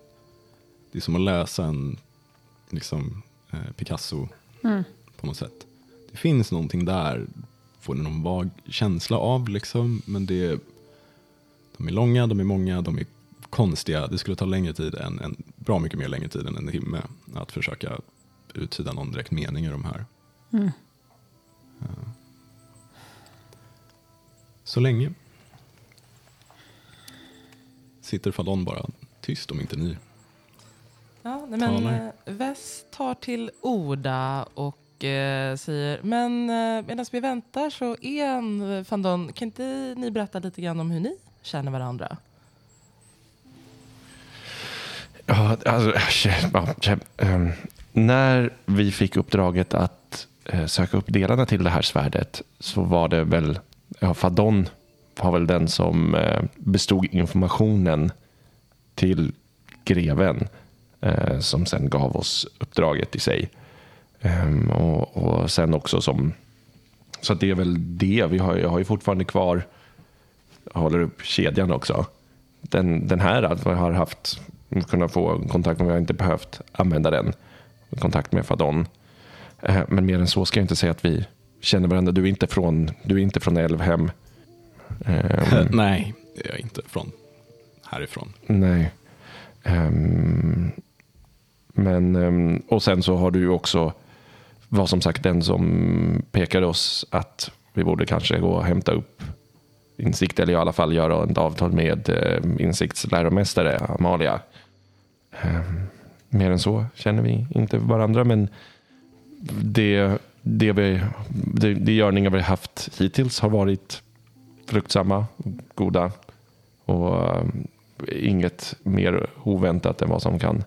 det är som att läsa en liksom, eh, Picasso på något sätt. Det finns någonting där, får du någon vag känsla av liksom. Men det är, de är långa, de är många, de är konstiga. Det skulle ta längre tid än, en, bra mycket mer längre tid än en timme att försöka uttyda någon direkt mening i de här. Ja. Så länge sitter Fadon bara tyst om inte ni. Ja, nej, men Talar. eh, tar till orda och eh, säger men eh, medan vi väntar så en eh, Fandon, kan inte ni berätta lite grann om hur ni känner varandra? Ja, alltså, ja, ehm, när vi fick uppdraget att eh, söka upp delarna till det här svärdet så var det väl, ja, Fadon var väl den som eh, bestod informationen till greven eh, som sen gav oss uppdraget i sig. Ehm, och, och sen också som, så att det är väl det, vi har, jag har ju fortfarande kvar, jag håller upp kedjan också den, den här att jag har haft kunnat få kontakt med, jag har inte behövt använda den. Kontakt med Fadon. Eh, Men mer än så ska jag inte säga att vi känner varandra. Du är inte från, du är inte från Älvhem. Ehm, Nej, det är jag inte från härifrån. Nej. Ehm, men, ehm, och sen så har du ju också, var som sagt den som pekade oss att vi borde kanske gå och hämta upp Insikt, eller i alla fall göra ett avtal med eh, Insikts läromästare Amalia. Mer än så känner vi inte varandra, men det, det, vi, det, de görningar vi haft hittills har varit fruktsamma, goda och eh, inget mer oväntat än vad som kan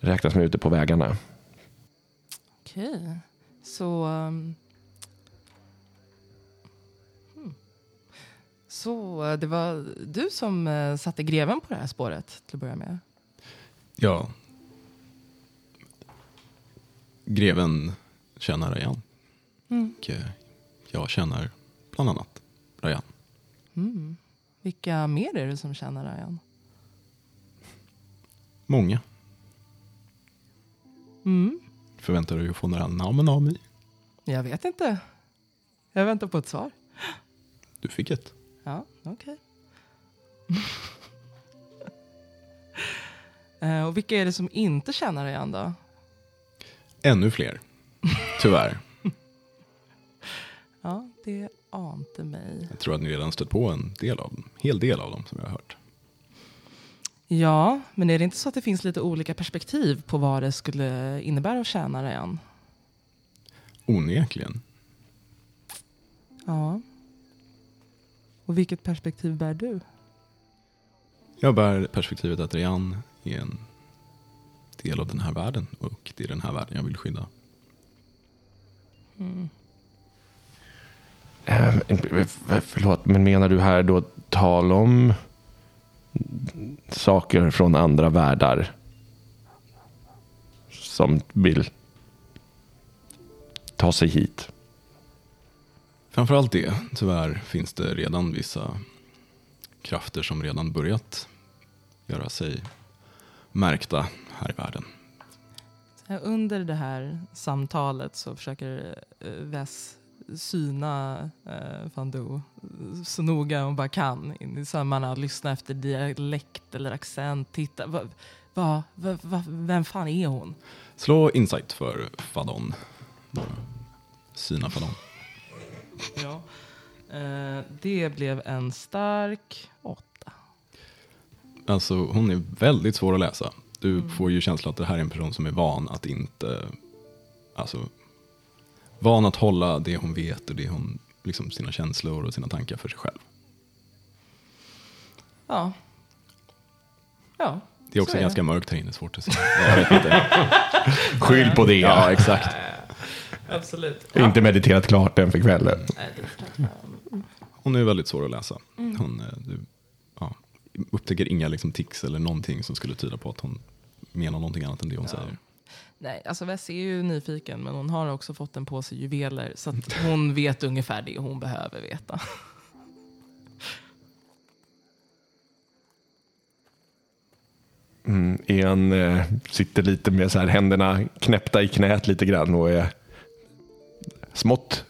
räknas med ute på vägarna. Okej. Så... um, hmm. Så det var du som eh, satte greven på det här spåret till att börja med? Ja. Greven känner Rayan. Mm. Och eh, jag känner bland annat Rayan. Mm. Vilka mer är det som känner Ryan? Många. Mm. Förväntar du dig att få några namn av mig? Jag vet inte. Jag väntar på ett svar. Du fick ett. Ja, okej. Eh, och vilka är det som inte känner Ryan då? Ännu fler. Tyvärr. Ja, det ante mig. Jag tror att ni redan stött på en del av dem. hel del av dem som jag har hört. Ja, men är det inte så att det finns lite olika perspektiv på vad det skulle innebära att tjäna Ryan? Onekligen. Ja. Och vilket perspektiv bär du? Jag bär perspektivet att Rayan är en del av den här världen och det är den här världen jag vill skydda. Mm. Förlåt, men menar du här då tal om saker från andra världar som vill ta sig hit? Framförallt det. Tyvärr finns det redan vissa krafter som redan börjat göra sig märkta här i världen. Eh, Under det här samtalet så försöker eh, Vess syna eh, Fandu så noga hon bara kan in i sömmarna lyssna efter dialekt eller accent. Titta, va, va, va, va, vem fan är hon? Slå insight för Fadon. Syna Fadon. Ja. Eh, det blev en stark åtta. Alltså hon är väldigt svår att läsa. Du får ju känslan att det här är en person som är van att inte, alltså van att hålla det hon vet och det hon, liksom sina känslor och sina tankar för sig själv. Ja. Ja. Det är också så ganska mörkt här inne, svårt att se. Jag vet inte. Skyll på det. Ja, exakt. Absolut. Inte mediterat klart än för kvällen. Nej, det jag. Hon är väldigt svår att läsa. Hon, eh, du, ja, upptäcker inga liksom, tics eller någonting som skulle tyda på att hon menar någonting annat än det hon Ja. säger. Nej, alltså Vess är ju nyfiken men hon har också fått en påse juveler så att hon vet ungefär det hon behöver veta. Mm, en eh, sitter lite med så här händerna knäppta i knät lite grann och är smått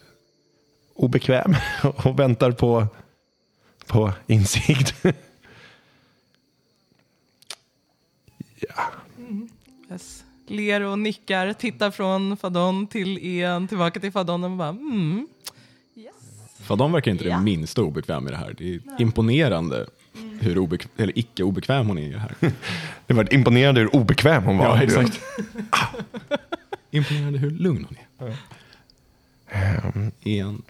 obekväm och väntar på, på insikt. Vess ler och nickar, tittar från Fadon till en, tillbaka till Fadon och bara mm. Fadon verkar inte Ja. det minsta obekväm i det här. Det är imponerande hur obek- eller icke obekväm hon är i det här. Det var imponerande hur obekväm hon var. Ja, exakt. Imponerande hur lugn hon är. Ehm, Ian,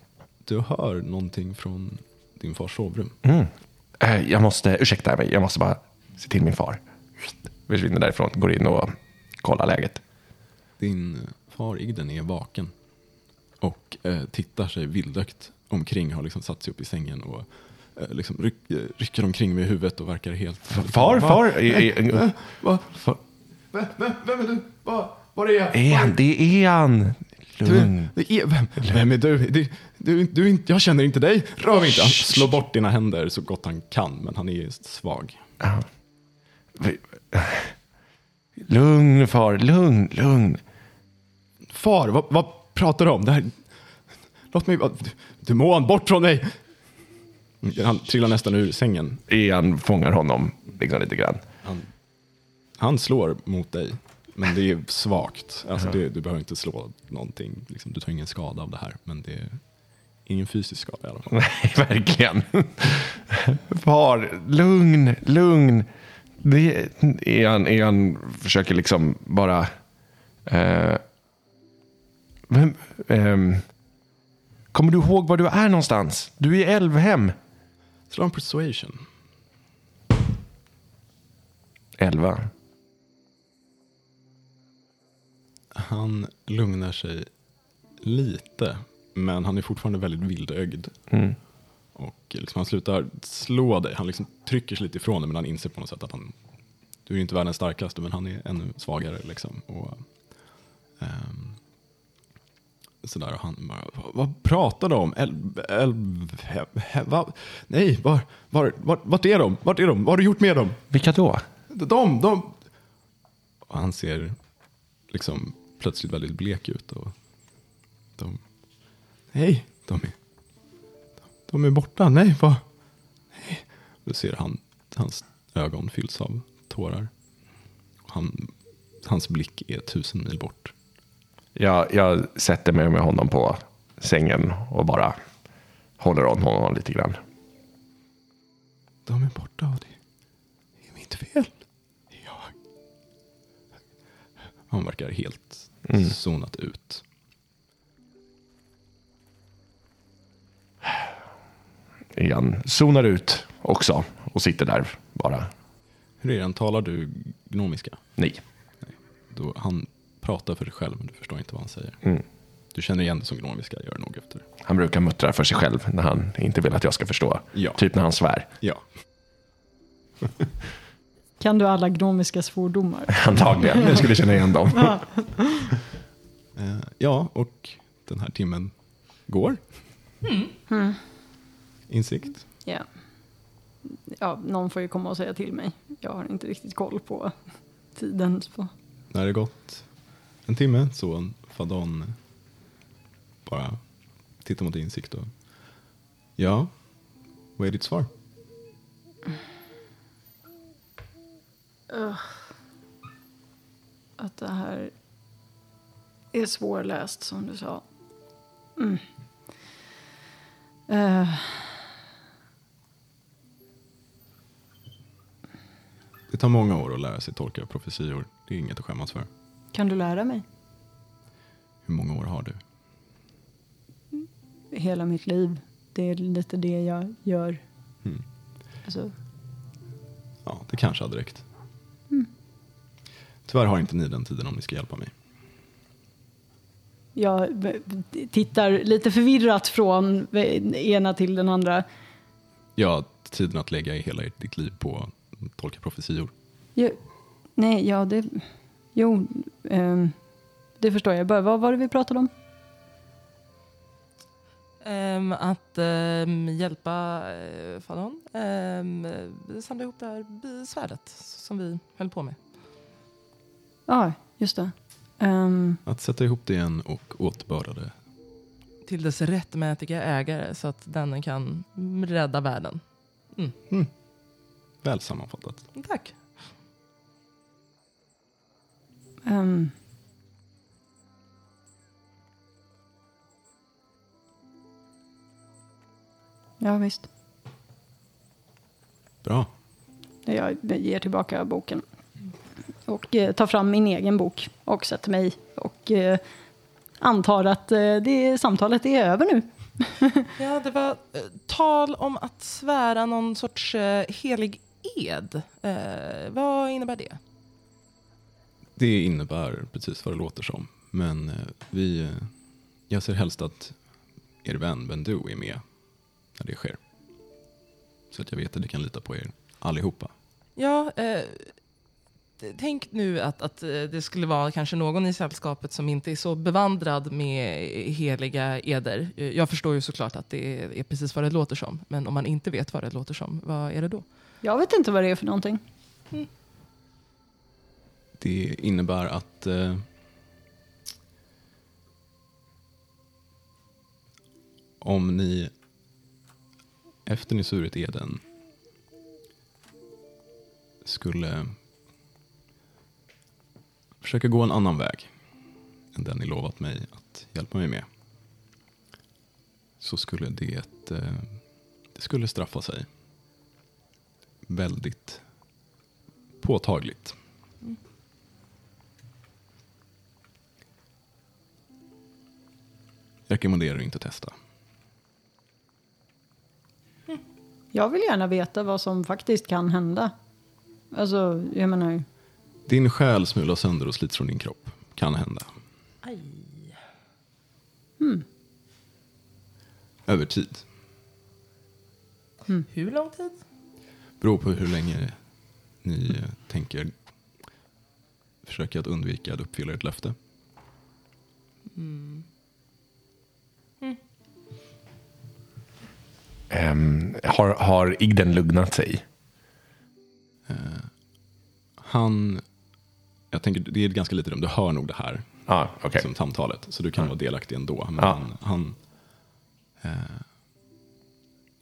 du hör någonting från din fars sovrum. Mm. Eh, Jag måste, ursäkta mig, jag måste bara se till min far. Försvinner därifrån, går in och kollar läget. Din far Igden är vaken och eh, tittar sig vildögt omkring, har liksom satt sig upp i sängen och eh, liksom ryck, rycker omkring med huvudet och verkar helt... Far, far, Va? Vem, är du? Va? Var är jag? är han? Det är han. Lugn. Du, det är, vem, vem är du? Du, du, du? Jag känner inte dig. Rör mig inte. Han slår bort dina händer så gott han kan, men han är svag. Lugn far, lugn, lugn. Far, vad, vad pratar du om? Det här... Låt mig... Demon, bort från! Mm, Han trillar nästan ur sängen. Ian fångar honom liksom lite grann. Han, han slår mot dig, men det är svagt. Alltså det, du behöver inte slå någonting. Liksom, du tar ingen skada av det här, men det är ingen fysisk skada i alla fall. Nej, verkligen. Var, lugn, lugn. Det är han, är han försöker liksom bara... Eh, vem, ehm, kommer du ihåg var du är någonstans? Du är i Älvhem. Slå en persuasion. Elva. Han lugnar sig lite, men han är fortfarande väldigt vildögd. Mm. Och liksom han slutar slå dig. Han liksom trycker sig lite ifrån dig, men han inser på något sätt att han... Du är inte världens starkaste, men han är ännu svagare. Liksom. Och, ehm, sådär, och han bara, "Vad- pratar du om? Älv... älv he, he, va? Nej, var, var, var, vart är de? Vart är de? Vad har du gjort med dem? Vilka då? De, de... Och han ser liksom plötsligt väldigt blek ut. Och de... Nej, de är... De är borta. Nej, vad? Nej. Du ser han, hans ögon fylls av tårar. Han, hans blick är tusen mil bort. Jag, jag sätter mig med honom på sängen och bara håller om honom lite grann. De är borta och det är mitt fel. Jag... Han verkar helt zonat ut. Ian zonar ut också och sitter där bara. Hur är det? Talar du gnomiska? Nej. Då han pratar för sig själv, men du förstår inte vad han säger. Mm. Du känner igen det som gnomiska, gör nog efter. Han brukar muttra för sig själv när han inte vill att jag ska förstå. Ja. Typ när han svär. Ja. Kan du alla gnomiska svordomar? Antagligen. Jag skulle känna igen dem. Eh, ja, och den här timmen går. Insikt. Ja. ja, någon får ju komma och säga till mig. Jag har inte riktigt koll på tiden. Så. När det gått en timme så Fadon bara tittar mot insikt och ja, vad är ditt svar? Att det här är svårläst som du sa. Mm. Eh, tar många år att lära sig tolka profetior. Det är inget att skämmas för. kan du lära mig? Hur många år har du? Hela mitt liv. Det är lite det jag gör. Mm. Alltså, Ja, det kanske hade räckt. Tyvärr har inte ni den tiden om ni ska hjälpa mig. jag tittar lite förvirrat från ena till den andra. Har tiden att lägga hela ditt liv på tolka profetior. Jo, nej, ja, det... Jo, ehm, det förstår jag. Bara, vad var det vi pratade om? Ehm, att ehm, hjälpa uh, Fadon um, samla ihop det här bi- svärdet som vi höll på med. Ja, just det. Ehm, Att sätta ihop det igen och återbörda det. Till dess rättmätiga ägare så att den kan rädda världen. Väl sammanfattat. Tack. ehm. ja, visst. Bra. Jag ger tillbaka boken. Och eh, tar fram min egen bok och sätter mig och eh, antar att eh, det samtalet är över nu. Ja, det var eh, tal om att svära någon sorts eh, helig ed. Eh, vad innebär det? Det innebär precis vad det låter som. Men eh, vi, eh, jag ser helst att er vän Bendu är med när det sker. Så att jag vet att ni kan lita på er allihopa. Ja, eh, tänk nu att, att eh, det skulle vara kanske någon i sällskapet som inte är så bevandrad med heliga eder. Jag förstår ju såklart att det är precis vad det låter som. Men om man inte vet vad det låter som, vad är det då? Jag vet inte vad det är för någonting. Det innebär att eh, om ni efter ni surit eden skulle försöka gå en annan väg än den ni lovat mig att hjälpa mig med så skulle det, eh, det skulle straffa sig väldigt påtagligt. Jag rekommenderar inte att testa. Jag vill gärna veta vad som faktiskt kan hända. Alltså, jag menar. Din själ smulas sönder och slits från din kropp. Kan hända. Aj. Över tid. Hur lång tid? Beror på hur länge ni eh, tänker försöka att undvika att uppfylla ert löfte. Ehm, har, har Igden lugnat sig? Han, jag tänker det är ett ganska litet rum, du hör nog det här Ja, okej. som samtalet. Så du kan vara delaktig ändå. Men Ja. han, han, eh,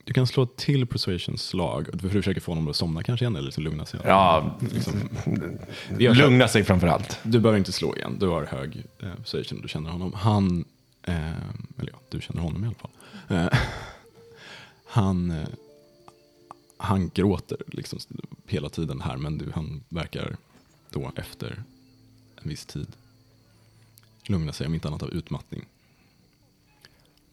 du kan slå till persuasion slag för att försöka få honom att somna kanske igen eller liksom lugna sig. Ja, Liksom, lugna sig framför allt. Du behöver inte slå igen, du har hög eh, persuasion och du känner honom. Han, eh, eller ja, du känner honom i alla fall. Eh, han, eh, han gråter liksom hela tiden här men du, han verkar då efter en viss tid lugna sig om inte annat av utmattning.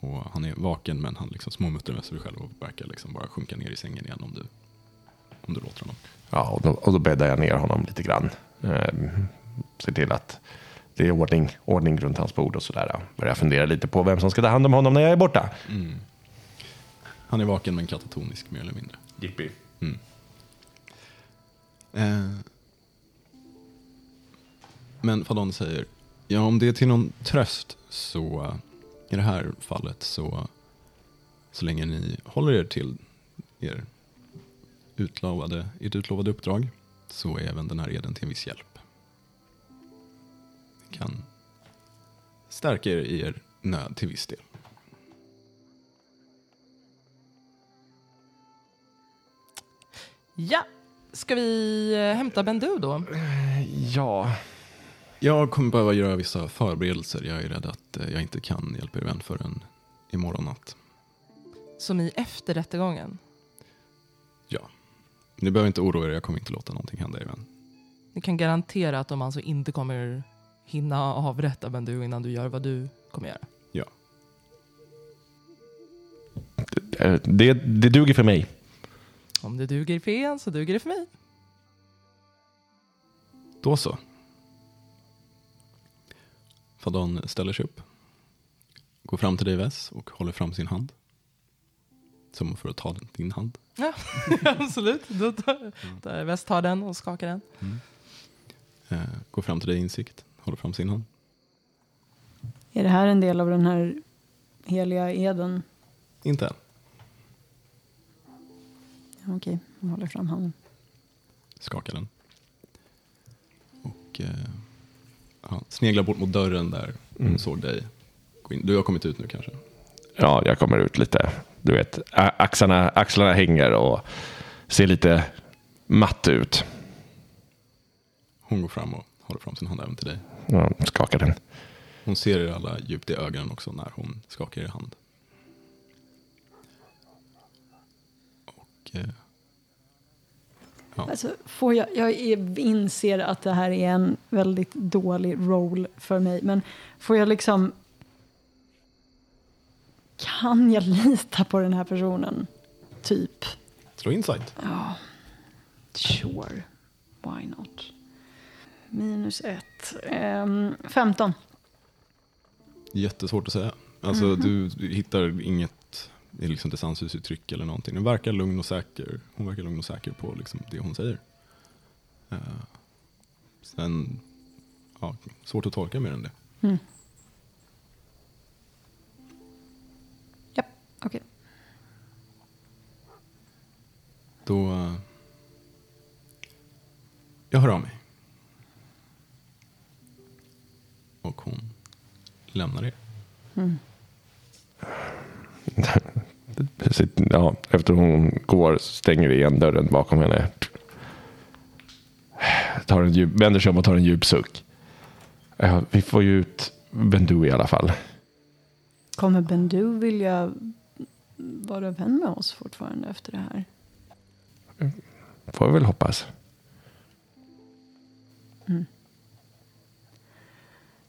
Och han är vaken men han liksom småmuttrar med sig själv och verkar liksom bara sjunka ner i sängen igen om du, om du låter honom. Ja, och då, och då bäddar jag ner honom lite grann. Ehm, ser till att det är ordning, ordning runt hans bord och sådär. Börjar fundera lite på vem som ska ta hand om honom när jag är borta. Han är vaken men katatonisk mer eller mindre. Jippi. Eh, men Fadon säger, ja om det är till någon tröst så i det här fallet så så länge ni håller er till er utlovade, ert utlovade uppdrag så är även den här eden till en viss hjälp. Det kan stärka er i er nöd till viss del. Ja, ska vi hämta Bendu då? Ja, Jag kommer behöva göra vissa förberedelser. Jag är rädd att eh, jag inte kan hjälpa er vän förrän imorgon natt. Som i efter rättegången? Ja. Ni behöver inte oroa er, jag kommer inte låta någonting hända er vän. Ni kan garantera att de alltså inte kommer hinna avrätta Bendu innan du gör vad du kommer göra. Ja. eh, det, det duger för mig. Om det duger för en så duger det för mig. Då så. Fadon ställer sig upp. Går fram till dig Wes och håller fram sin hand. Som för att ta den, din hand. Ja, absolut. Då tar, Väst tar den och skakar den. Eh, går fram till dig Insikt. Håller fram sin hand. Är det här en del av den här heliga eden? Inte än. Ja, Okej, jag håller fram handen. Skakar den. Och eh, ja, sneglar bort mot dörren där hon såg dig. Du har kommit ut nu kanske? Ja, jag kommer ut lite. Du vet, axlarna, axlarna hänger och ser lite matt ut. Hon går fram och håller fram sin hand även till dig. Ja, skakar den. Hon ser er alla djupt i ögonen också när hon skakar er hand. Och eh, Alltså, får jag, jag inser att det här är en väldigt dålig roll för mig, men får jag liksom... Kan jag lita på den här personen? Typ. slå insight. Sure. Why not? Minus ett. Ehm, 15. Jättesvårt att säga. Alltså du, du hittar inget i liksom distansuttryck eller någonting. Den verkar lugn och säker. Hon verkar lugn och säker på liksom det hon säger. Eh, sen, ja, svårt att tolka mer än det. Ja, okej. Då... eh, jag hör av mig. Och hon lämnar er. Ja, efter hon går stänger igen dörren bakom henne. Tar en djup, vänder sig om och tar en djup suck. Ja, vi får ju ut Bendu i alla fall. Kommer Bendu vilja vara vän med oss fortfarande efter det här? Får vi väl hoppas.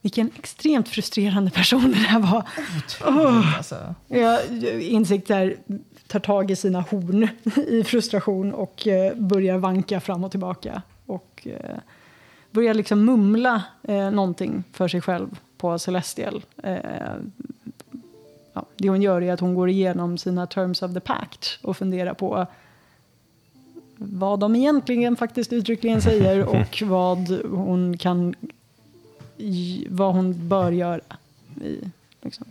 Vilken extremt frustrerande person det här var. Otroligt, alltså. Jag insikt där tar tag i sina horn i frustration och eh, börjar vanka fram och tillbaka. Och eh, börjar liksom mumla eh, någonting för sig själv på Celestial. Eh, ja, det hon gör är att hon går igenom sina terms of the pact och funderar på vad de egentligen faktiskt uttryckligen säger och vad hon kan vad hon bör göra. I, liksom.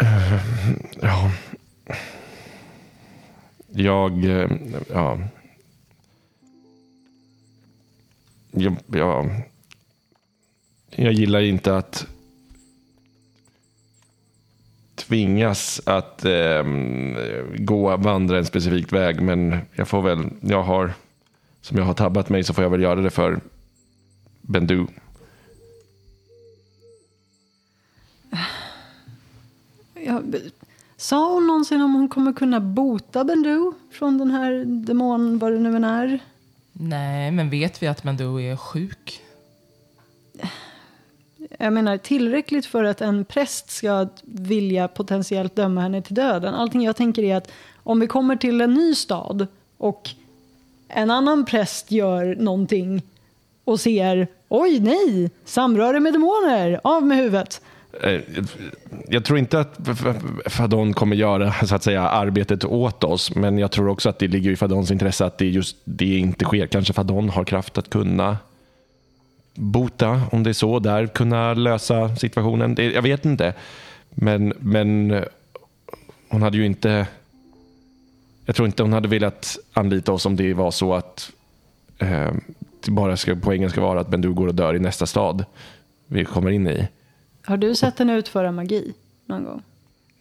Eh, ja. Jag, eh, ja. Jag, ja. jag gillar inte att tvingas att eh, gå, vandra en specifik väg. Men jag får väl, jag har, som jag har tabbat mig så får jag väl göra det för Bendu. Ja, b- sa hon någonsin om hon kommer kunna bota Bendu från den här demon, vad det nu än är? Nej, men vet vi att Mandu är sjuk? Jag menar tillräckligt för att en präst ska vilja potentiellt döma henne till döden. Allting jag tänker är att om vi kommer till en ny stad och en annan präst gör någonting och ser oj nej, samröre med demoner, av med huvudet. Eh, jag tror inte att Fadon kommer göra så att säga, arbetet åt oss. Men jag tror också att det ligger i Fadons intresse att det just det inte sker. Kanske Fadon har kraft att kunna bota, om det är så, där kunna lösa situationen. Det, jag vet inte. Men, men eh, hon hade ju inte... Jag tror inte hon hade velat anlita oss om det var så att eh, bara ska, poängen ska vara att Bendu går och dör i nästa stad vi kommer in i. Har du sett henne utföra magi någon gång?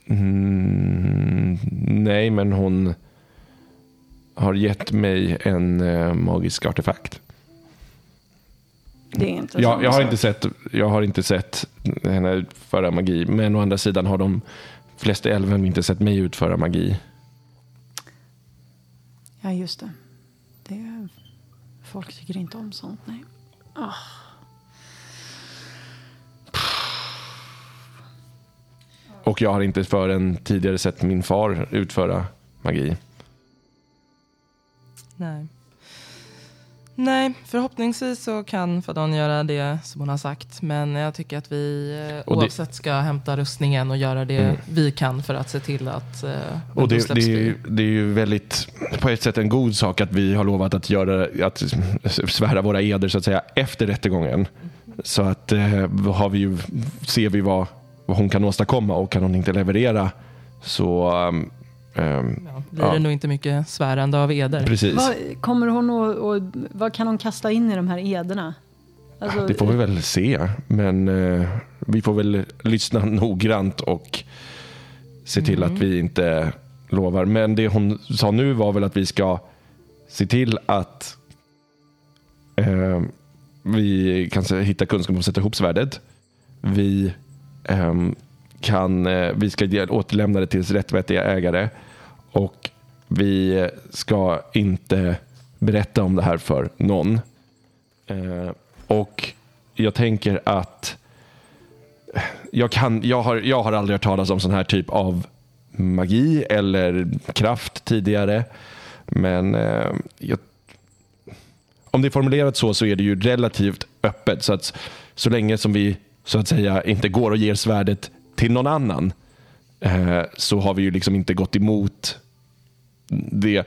Mm, nej, men hon har gett mig en eh, magisk artefakt. Det är inte Jag, jag, har inte sett, jag har inte sett henne utföra magi, men å andra sidan har de flesta älven inte sett mig utföra magi. Ja, just det. det. Folk tycker inte om sånt, nej. Och jag har inte förrän tidigare sett min far utföra magi. Nej. Nej, förhoppningsvis så kan Fadon göra det som hon har sagt. Men jag tycker att vi eh, Och det- oavsett ska hämta rustningen och göra det Mm. vi kan för att se till att eh, Och det, det, är ju, det är ju väldigt, på ett sätt en god sak att vi har lovat att, göra, att svära våra eder så att säga efter rättegången. Så att eh, har vi ju, ser vi vad, vad hon kan åstadkomma och kan hon inte leverera så um, um, Ja, blir Ja. det nog inte mycket svärande av eder. precis. Vad, kommer hon att, och, vad kan hon kasta in i de här ederna? Alltså, Det får vi väl se. Men eh, vi får väl lyssna noggrant och se till att vi inte lovar. Men det hon sa nu var väl att vi ska se till att eh, vi kan hitta kunskap om att sätta ihop svärdet. Vi, Ehm, kan, eh, vi ska återlämna det till dess rättmätiga ägare. Och vi ska inte berätta om det här för någon. Ehm, och jag tänker att jag, kan, jag, har, jag har aldrig hört talas om sån här typ av magi eller kraft tidigare. Men eh, jag, om det är formulerat så så är det ju relativt öppet. Så att så länge som vi så att säga inte går och ger svärdet till någon annan eh, så har vi ju liksom inte gått emot det. Eh,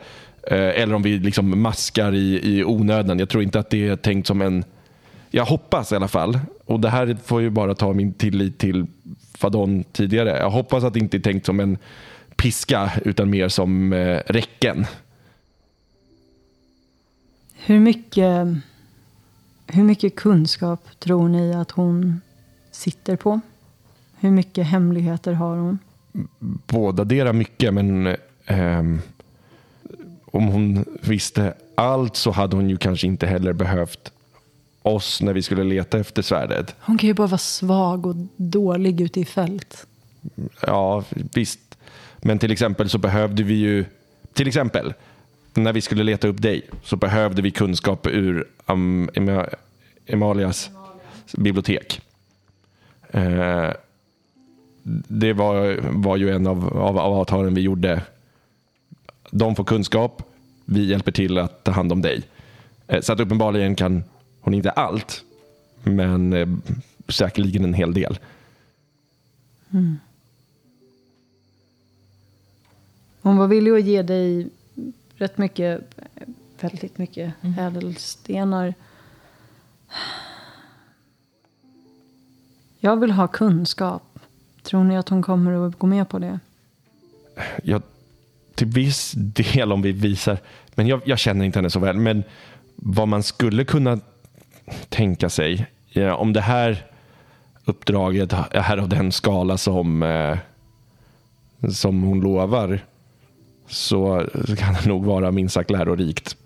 eller om vi liksom maskar i, i onödan. Jag tror inte att det är tänkt som en... Jag hoppas i alla fall. Och det här får ju bara ta min tillit till Fadon tidigare. Jag hoppas att det inte är tänkt som en piska utan mer som eh, räcken. hur, mycket, hur mycket kunskap tror ni att hon sitter på? Hur mycket hemligheter har hon? båda mycket, men ehm, om hon visste allt så hade hon ju kanske inte heller behövt oss när vi skulle leta efter svärdet. Hon kan ju bara vara svag och dålig ute i fält. Ja, visst. Men till exempel så behövde vi ju, till exempel när vi skulle leta upp dig så behövde vi kunskap ur um, Ema- Emalias bibliotek. Eh, det var, var ju en av, av, av avtalen vi gjorde. De får kunskap, vi hjälper till att ta hand om dig. Eh, så att uppenbarligen kan hon inte allt, men eh, säkerligen en hel del. Hon var villig att ge dig rätt mycket, väldigt mycket ädelstenar. Jag vill ha kunskap. Tror ni att hon kommer att gå med på det? jag, till viss del om vi visar, men jag, jag känner inte henne så väl, men vad man skulle kunna tänka sig, ja, om det här uppdraget är av den skala som, eh, som hon lovar, så kan det nog vara minst sagt lärorikt.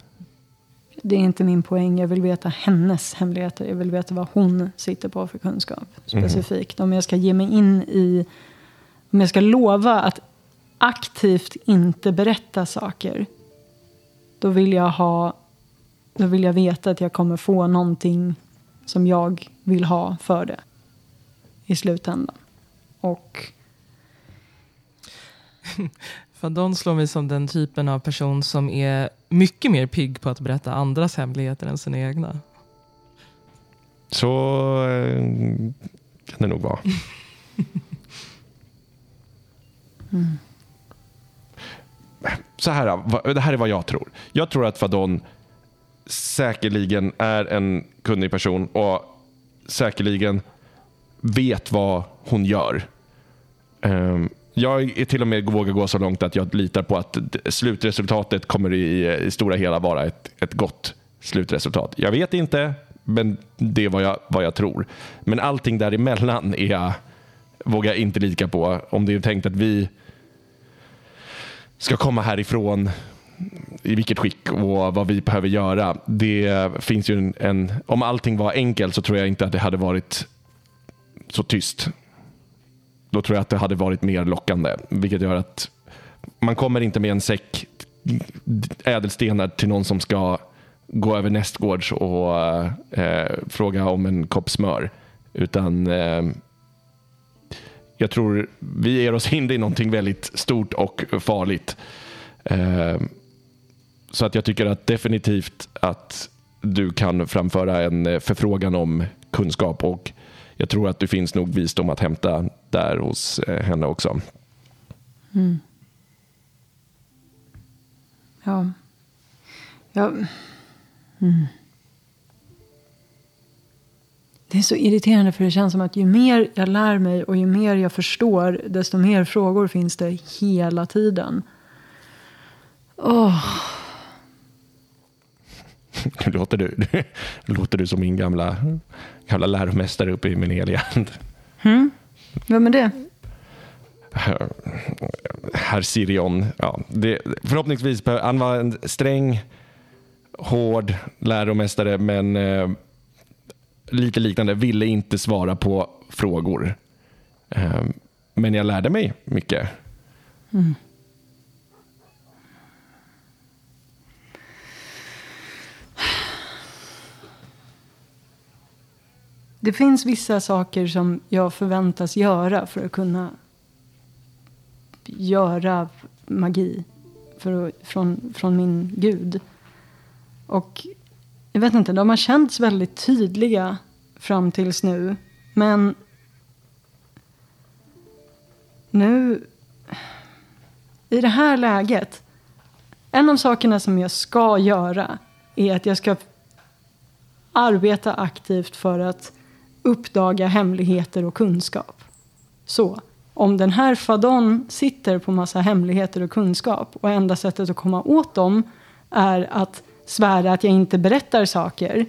Det är inte min poäng. Jag vill veta hennes hemligheter. Jag vill veta vad hon sitter på för kunskap specifikt. Om jag ska ge mig in i... Om jag ska lova att aktivt inte berätta saker. Då vill jag ha... Då vill jag veta att jag kommer få någonting som jag vill ha för det. I slutändan. Och Fadon slår mig som den typen av person som är mycket mer pigg på att berätta andras hemligheter än sina egna. Så eh, kan det nog vara. Så här, det här är vad jag tror. Jag tror att Fadon säkerligen är en kunnig person och säkerligen vet vad hon gör. Ehm, jag är till och med vågar gå så långt att jag litar på att slutresultatet kommer i, i stora hela vara ett, ett gott slutresultat. Jag vet inte, men det är vad jag, vad jag tror. Men allting däremellan är jag, vågar jag inte lika på. Om det är tänkt att vi ska komma härifrån i vilket skick och vad vi behöver göra. Det finns ju en, en, om allting var enkelt så tror jag inte att det hade varit så tyst. Då tror jag att det hade varit mer lockande. Vilket gör att man kommer inte med en säck ädelstenar till någon som ska gå över nästgårds och eh, fråga om en kopp smör. Utan eh, jag tror vi ger oss in i någonting väldigt stort och farligt. Eh, så att jag tycker att definitivt att du kan framföra en eh, förfrågan om kunskap och jag tror att det finns nog visdom att hämta där hos eh, henne också. ja. ja. Mm. Det är så irriterande för det känns som att ju mer jag lär mig och ju mer jag förstår desto mer frågor finns det hela tiden. Åh, Nu låter du, låter du som min gamla, gamla läromästare uppe i min heliga hand. vem är det? Herr Sirion. Ja, det, förhoppningsvis, han var en sträng, hård läromästare men eh, lite liknande, ville inte svara på frågor. Eh, men jag lärde mig mycket. Det finns vissa saker som jag förväntas göra för att kunna göra magi för att, från, från min gud. Och jag vet inte, de har känts väldigt tydliga fram tills nu. Men nu, i det här läget, en av sakerna som jag ska göra är att jag ska arbeta aktivt för att uppdaga hemligheter och kunskap. Så, om den här fadon sitter på massa hemligheter och kunskap och enda sättet att komma åt dem är att svära att jag inte berättar saker.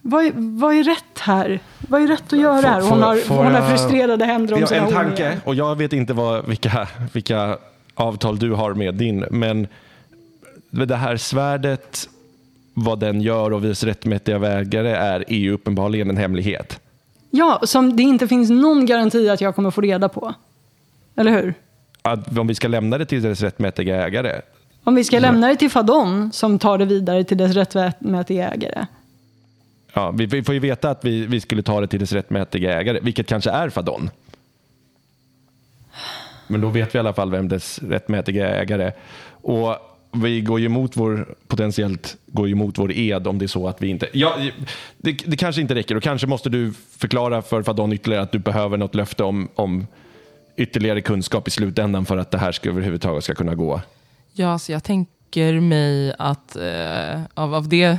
Vad är, vad är rätt här? Vad är rätt att göra Får- här? Hon har, får hon har frustrerade händer om Jag sina en tanke horningar. och jag vet inte vad, vilka, vilka avtal du har med din. Men det här svärdet, vad den gör och dess rättmätiga vägare är, är ju uppenbarligen en hemlighet. Ja, som det inte finns någon garanti att jag kommer få reda på. Eller hur? Att om vi ska lämna det till dess rättmätiga ägare. Om vi ska lämna det till Fadon som tar det vidare till dess rättmätiga ägare. Ja, vi, vi får ju veta att vi, vi skulle ta det till dess rättmätiga ägare, vilket kanske är Fadon. Men då vet vi i alla fall vem dess rättmätiga ägare är. Och vi går ju emot vår, potentiellt går ju emot vår ed om det är så att vi inte... Ja, det, det kanske inte räcker och kanske måste du förklara för Fadon ytterligare att du behöver något löfte om, om ytterligare kunskap i slutändan för att det här ska överhuvudtaget ska kunna gå. Ja, så jag tänker tycker mig att eh, av, av, det, eh,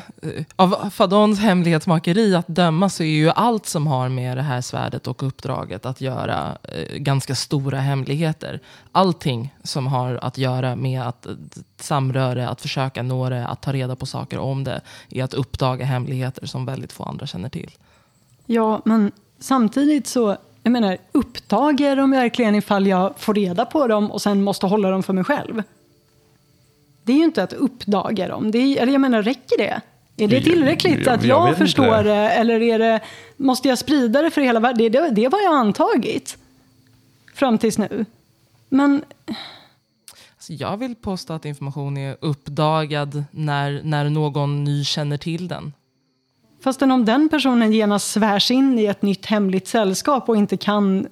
av Fadons hemlighetsmakeri att döma så är ju allt som har med det här svärdet och uppdraget att göra eh, ganska stora hemligheter. Allting som har att göra med att samröra, samröre, att försöka nå det, att ta reda på saker om det, är att uppdaga hemligheter som väldigt få andra känner till. Ja, men samtidigt så, jag menar, upptager de verkligen ifall jag får reda på dem och sen måste hålla dem för mig själv? Det är ju inte att uppdaga dem. Det är, eller jag menar, räcker det? Är det Jag- tillräckligt jag- att jag jag, förstår inte. det? Eller är det, måste jag sprida det för hela världen? Det, det, det var jag antagit. Fram tills nu. Men Så jag vill påstå att information är uppdagad när, när någon ny känner till den. Fastän om den personen genast svärs in i ett nytt hemligt sällskap och inte kan...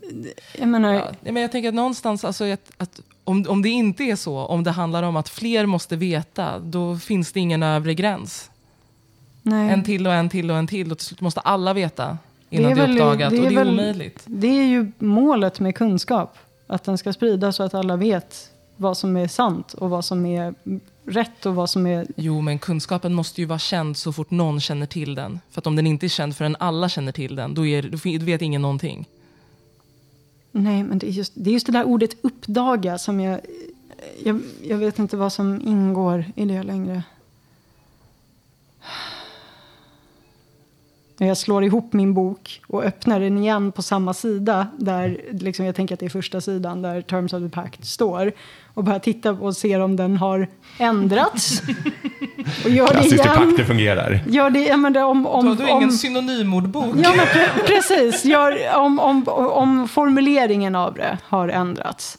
Jag menar, Ja, men jag tänker att någonstans, alltså att, att om, om det inte är så, om det handlar om att fler måste veta, då finns det ingen övre gräns. nej. En till och en till och en till och till slut måste alla veta innan är det är, uppdagat det är och det är väl- omöjligt. Det är ju målet med kunskap. Att den ska spridas så att alla vet vad som är sant och vad som är rätt och vad som är... Jo, men kunskapen måste ju vara känd så fort någon känner till den. För att om den inte är känd förrän alla känner till den, då, är, då vet ingen någonting. Nej, men det är just det, är just det där ordet uppdaga som jag, jag... Jag vet inte vad som ingår i det längre. Jag slår ihop min bok och öppnar den igen på samma sida, där liksom jag tänker att det är första sidan där Terms of the Pact står, och bara titta och ser om den har ändrats. och gör det Klassiskt hur igen. pakter fungerar. Gör det, jag menar, om, om, Då har du om, ingen synonymordbok. Ja, men pre- precis. Gör, om, om, om formuleringen av det har ändrats.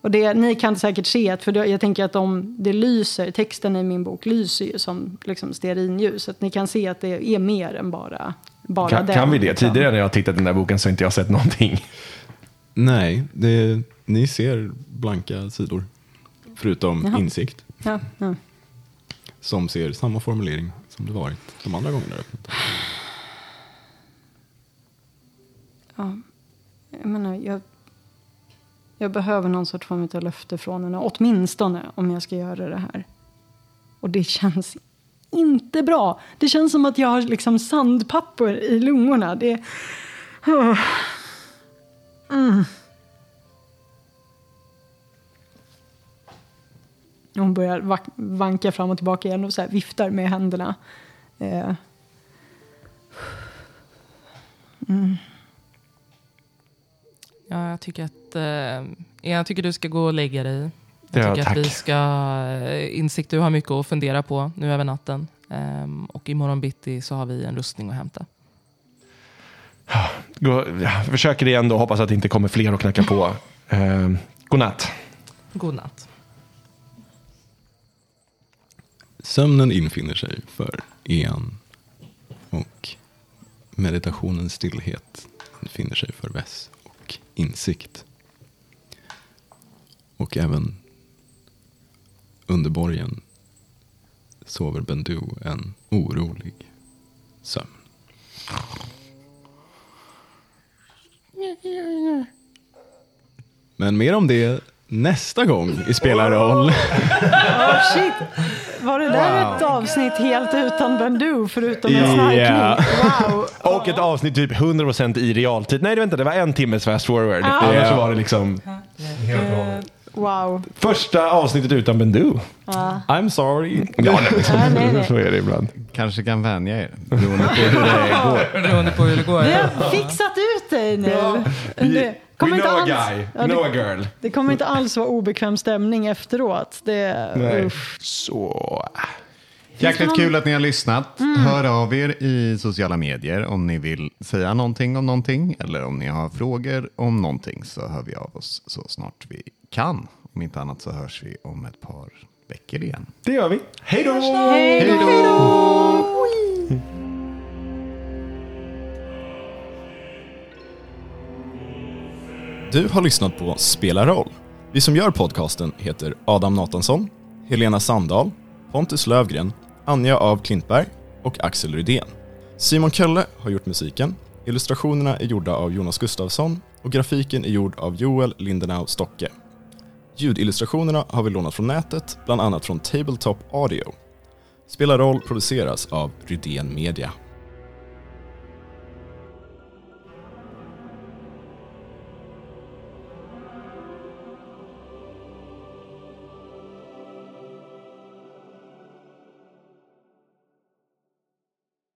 Och det, ni kan säkert se, att, för det, jag tänker att om det lyser, texten i min bok lyser ju som liksom stearinljus. Så att ni kan se att det är mer än bara, bara Kan, den. kan vi det? liksom. Tidigare när jag har tittat i den där boken så har inte jag sett någonting. Nej, det, ni ser blanka sidor. Förutom Jaha. insikt. Ja, ja. Som ser samma formulering som det varit de andra gångerna. Ja. Jag menar, jag, jag behöver någon sorts form av löfte från henne. Åtminstone om jag ska göra det här. Och det känns inte bra. Det känns som att jag har liksom sandpapper i lungorna. Det... Mm. Hon börjar vanka fram och tillbaka igen och så här viftar med händerna. Eh. Ja, jag tycker att eh, jag tycker du ska gå och lägga dig. Ja, Jag tycker tack. att vi ska, eh, insikt du har mycket att fundera på nu över natten. Ehm, och imorgon bitti så har vi en rustning att hämta. Gå, ja, försöker igen då, hoppas att det inte kommer fler och knacka på. Eh, godnatt. God natt. Sömnen infinner sig för Ian och meditationens stillhet infinner sig för Vess och insikt. Och även under borgen sover Bendu en orolig sömn. Men mer om det nästa gång i Spelarroll. Oh, shit. Det där ett avsnitt helt utan Bandu förutom en snarkning? Ja. Wow. Och ett avsnitt typ 100% i realtid. Nej, vänta, det var en timmes fast forward. Annars så var det liksom Wow. första avsnittet utan Bendu. I'm sorry. Ja, nej, Ja, nej, nej. så är det ibland. kanske kan vänja er, beroende på hur det går. Beroende på hur det går. Vi har fixat ut dig nu. Vi, Det kommer a alls- guy, Ja, det- a girl. Det kommer inte alls vara obekväm stämning efteråt. Det, Nej. usch. Så. Jäkligt kul att ni har lyssnat. Hör av er i sociala medier om ni vill säga någonting om någonting eller om ni har frågor om någonting så hör vi av oss så snart vi kan. Om inte annat så hörs vi om ett par veckor igen. Det gör vi. Hej då! Hej då! Du har lyssnat på Spela roll. Vi som gör podcasten heter Adam Nathansson, Helena Sandahl, Pontus Lövgren, Anja av Klintberg och Axel Rydén. Simon Kölle har gjort musiken, illustrationerna är gjorda av Jonas Gustafsson och grafiken är gjord av Joel Lindenau Stocke. Ljudillustrationerna har vi lånat från nätet, bland annat från Tabletop Audio. Spela roll produceras av Rydén Media.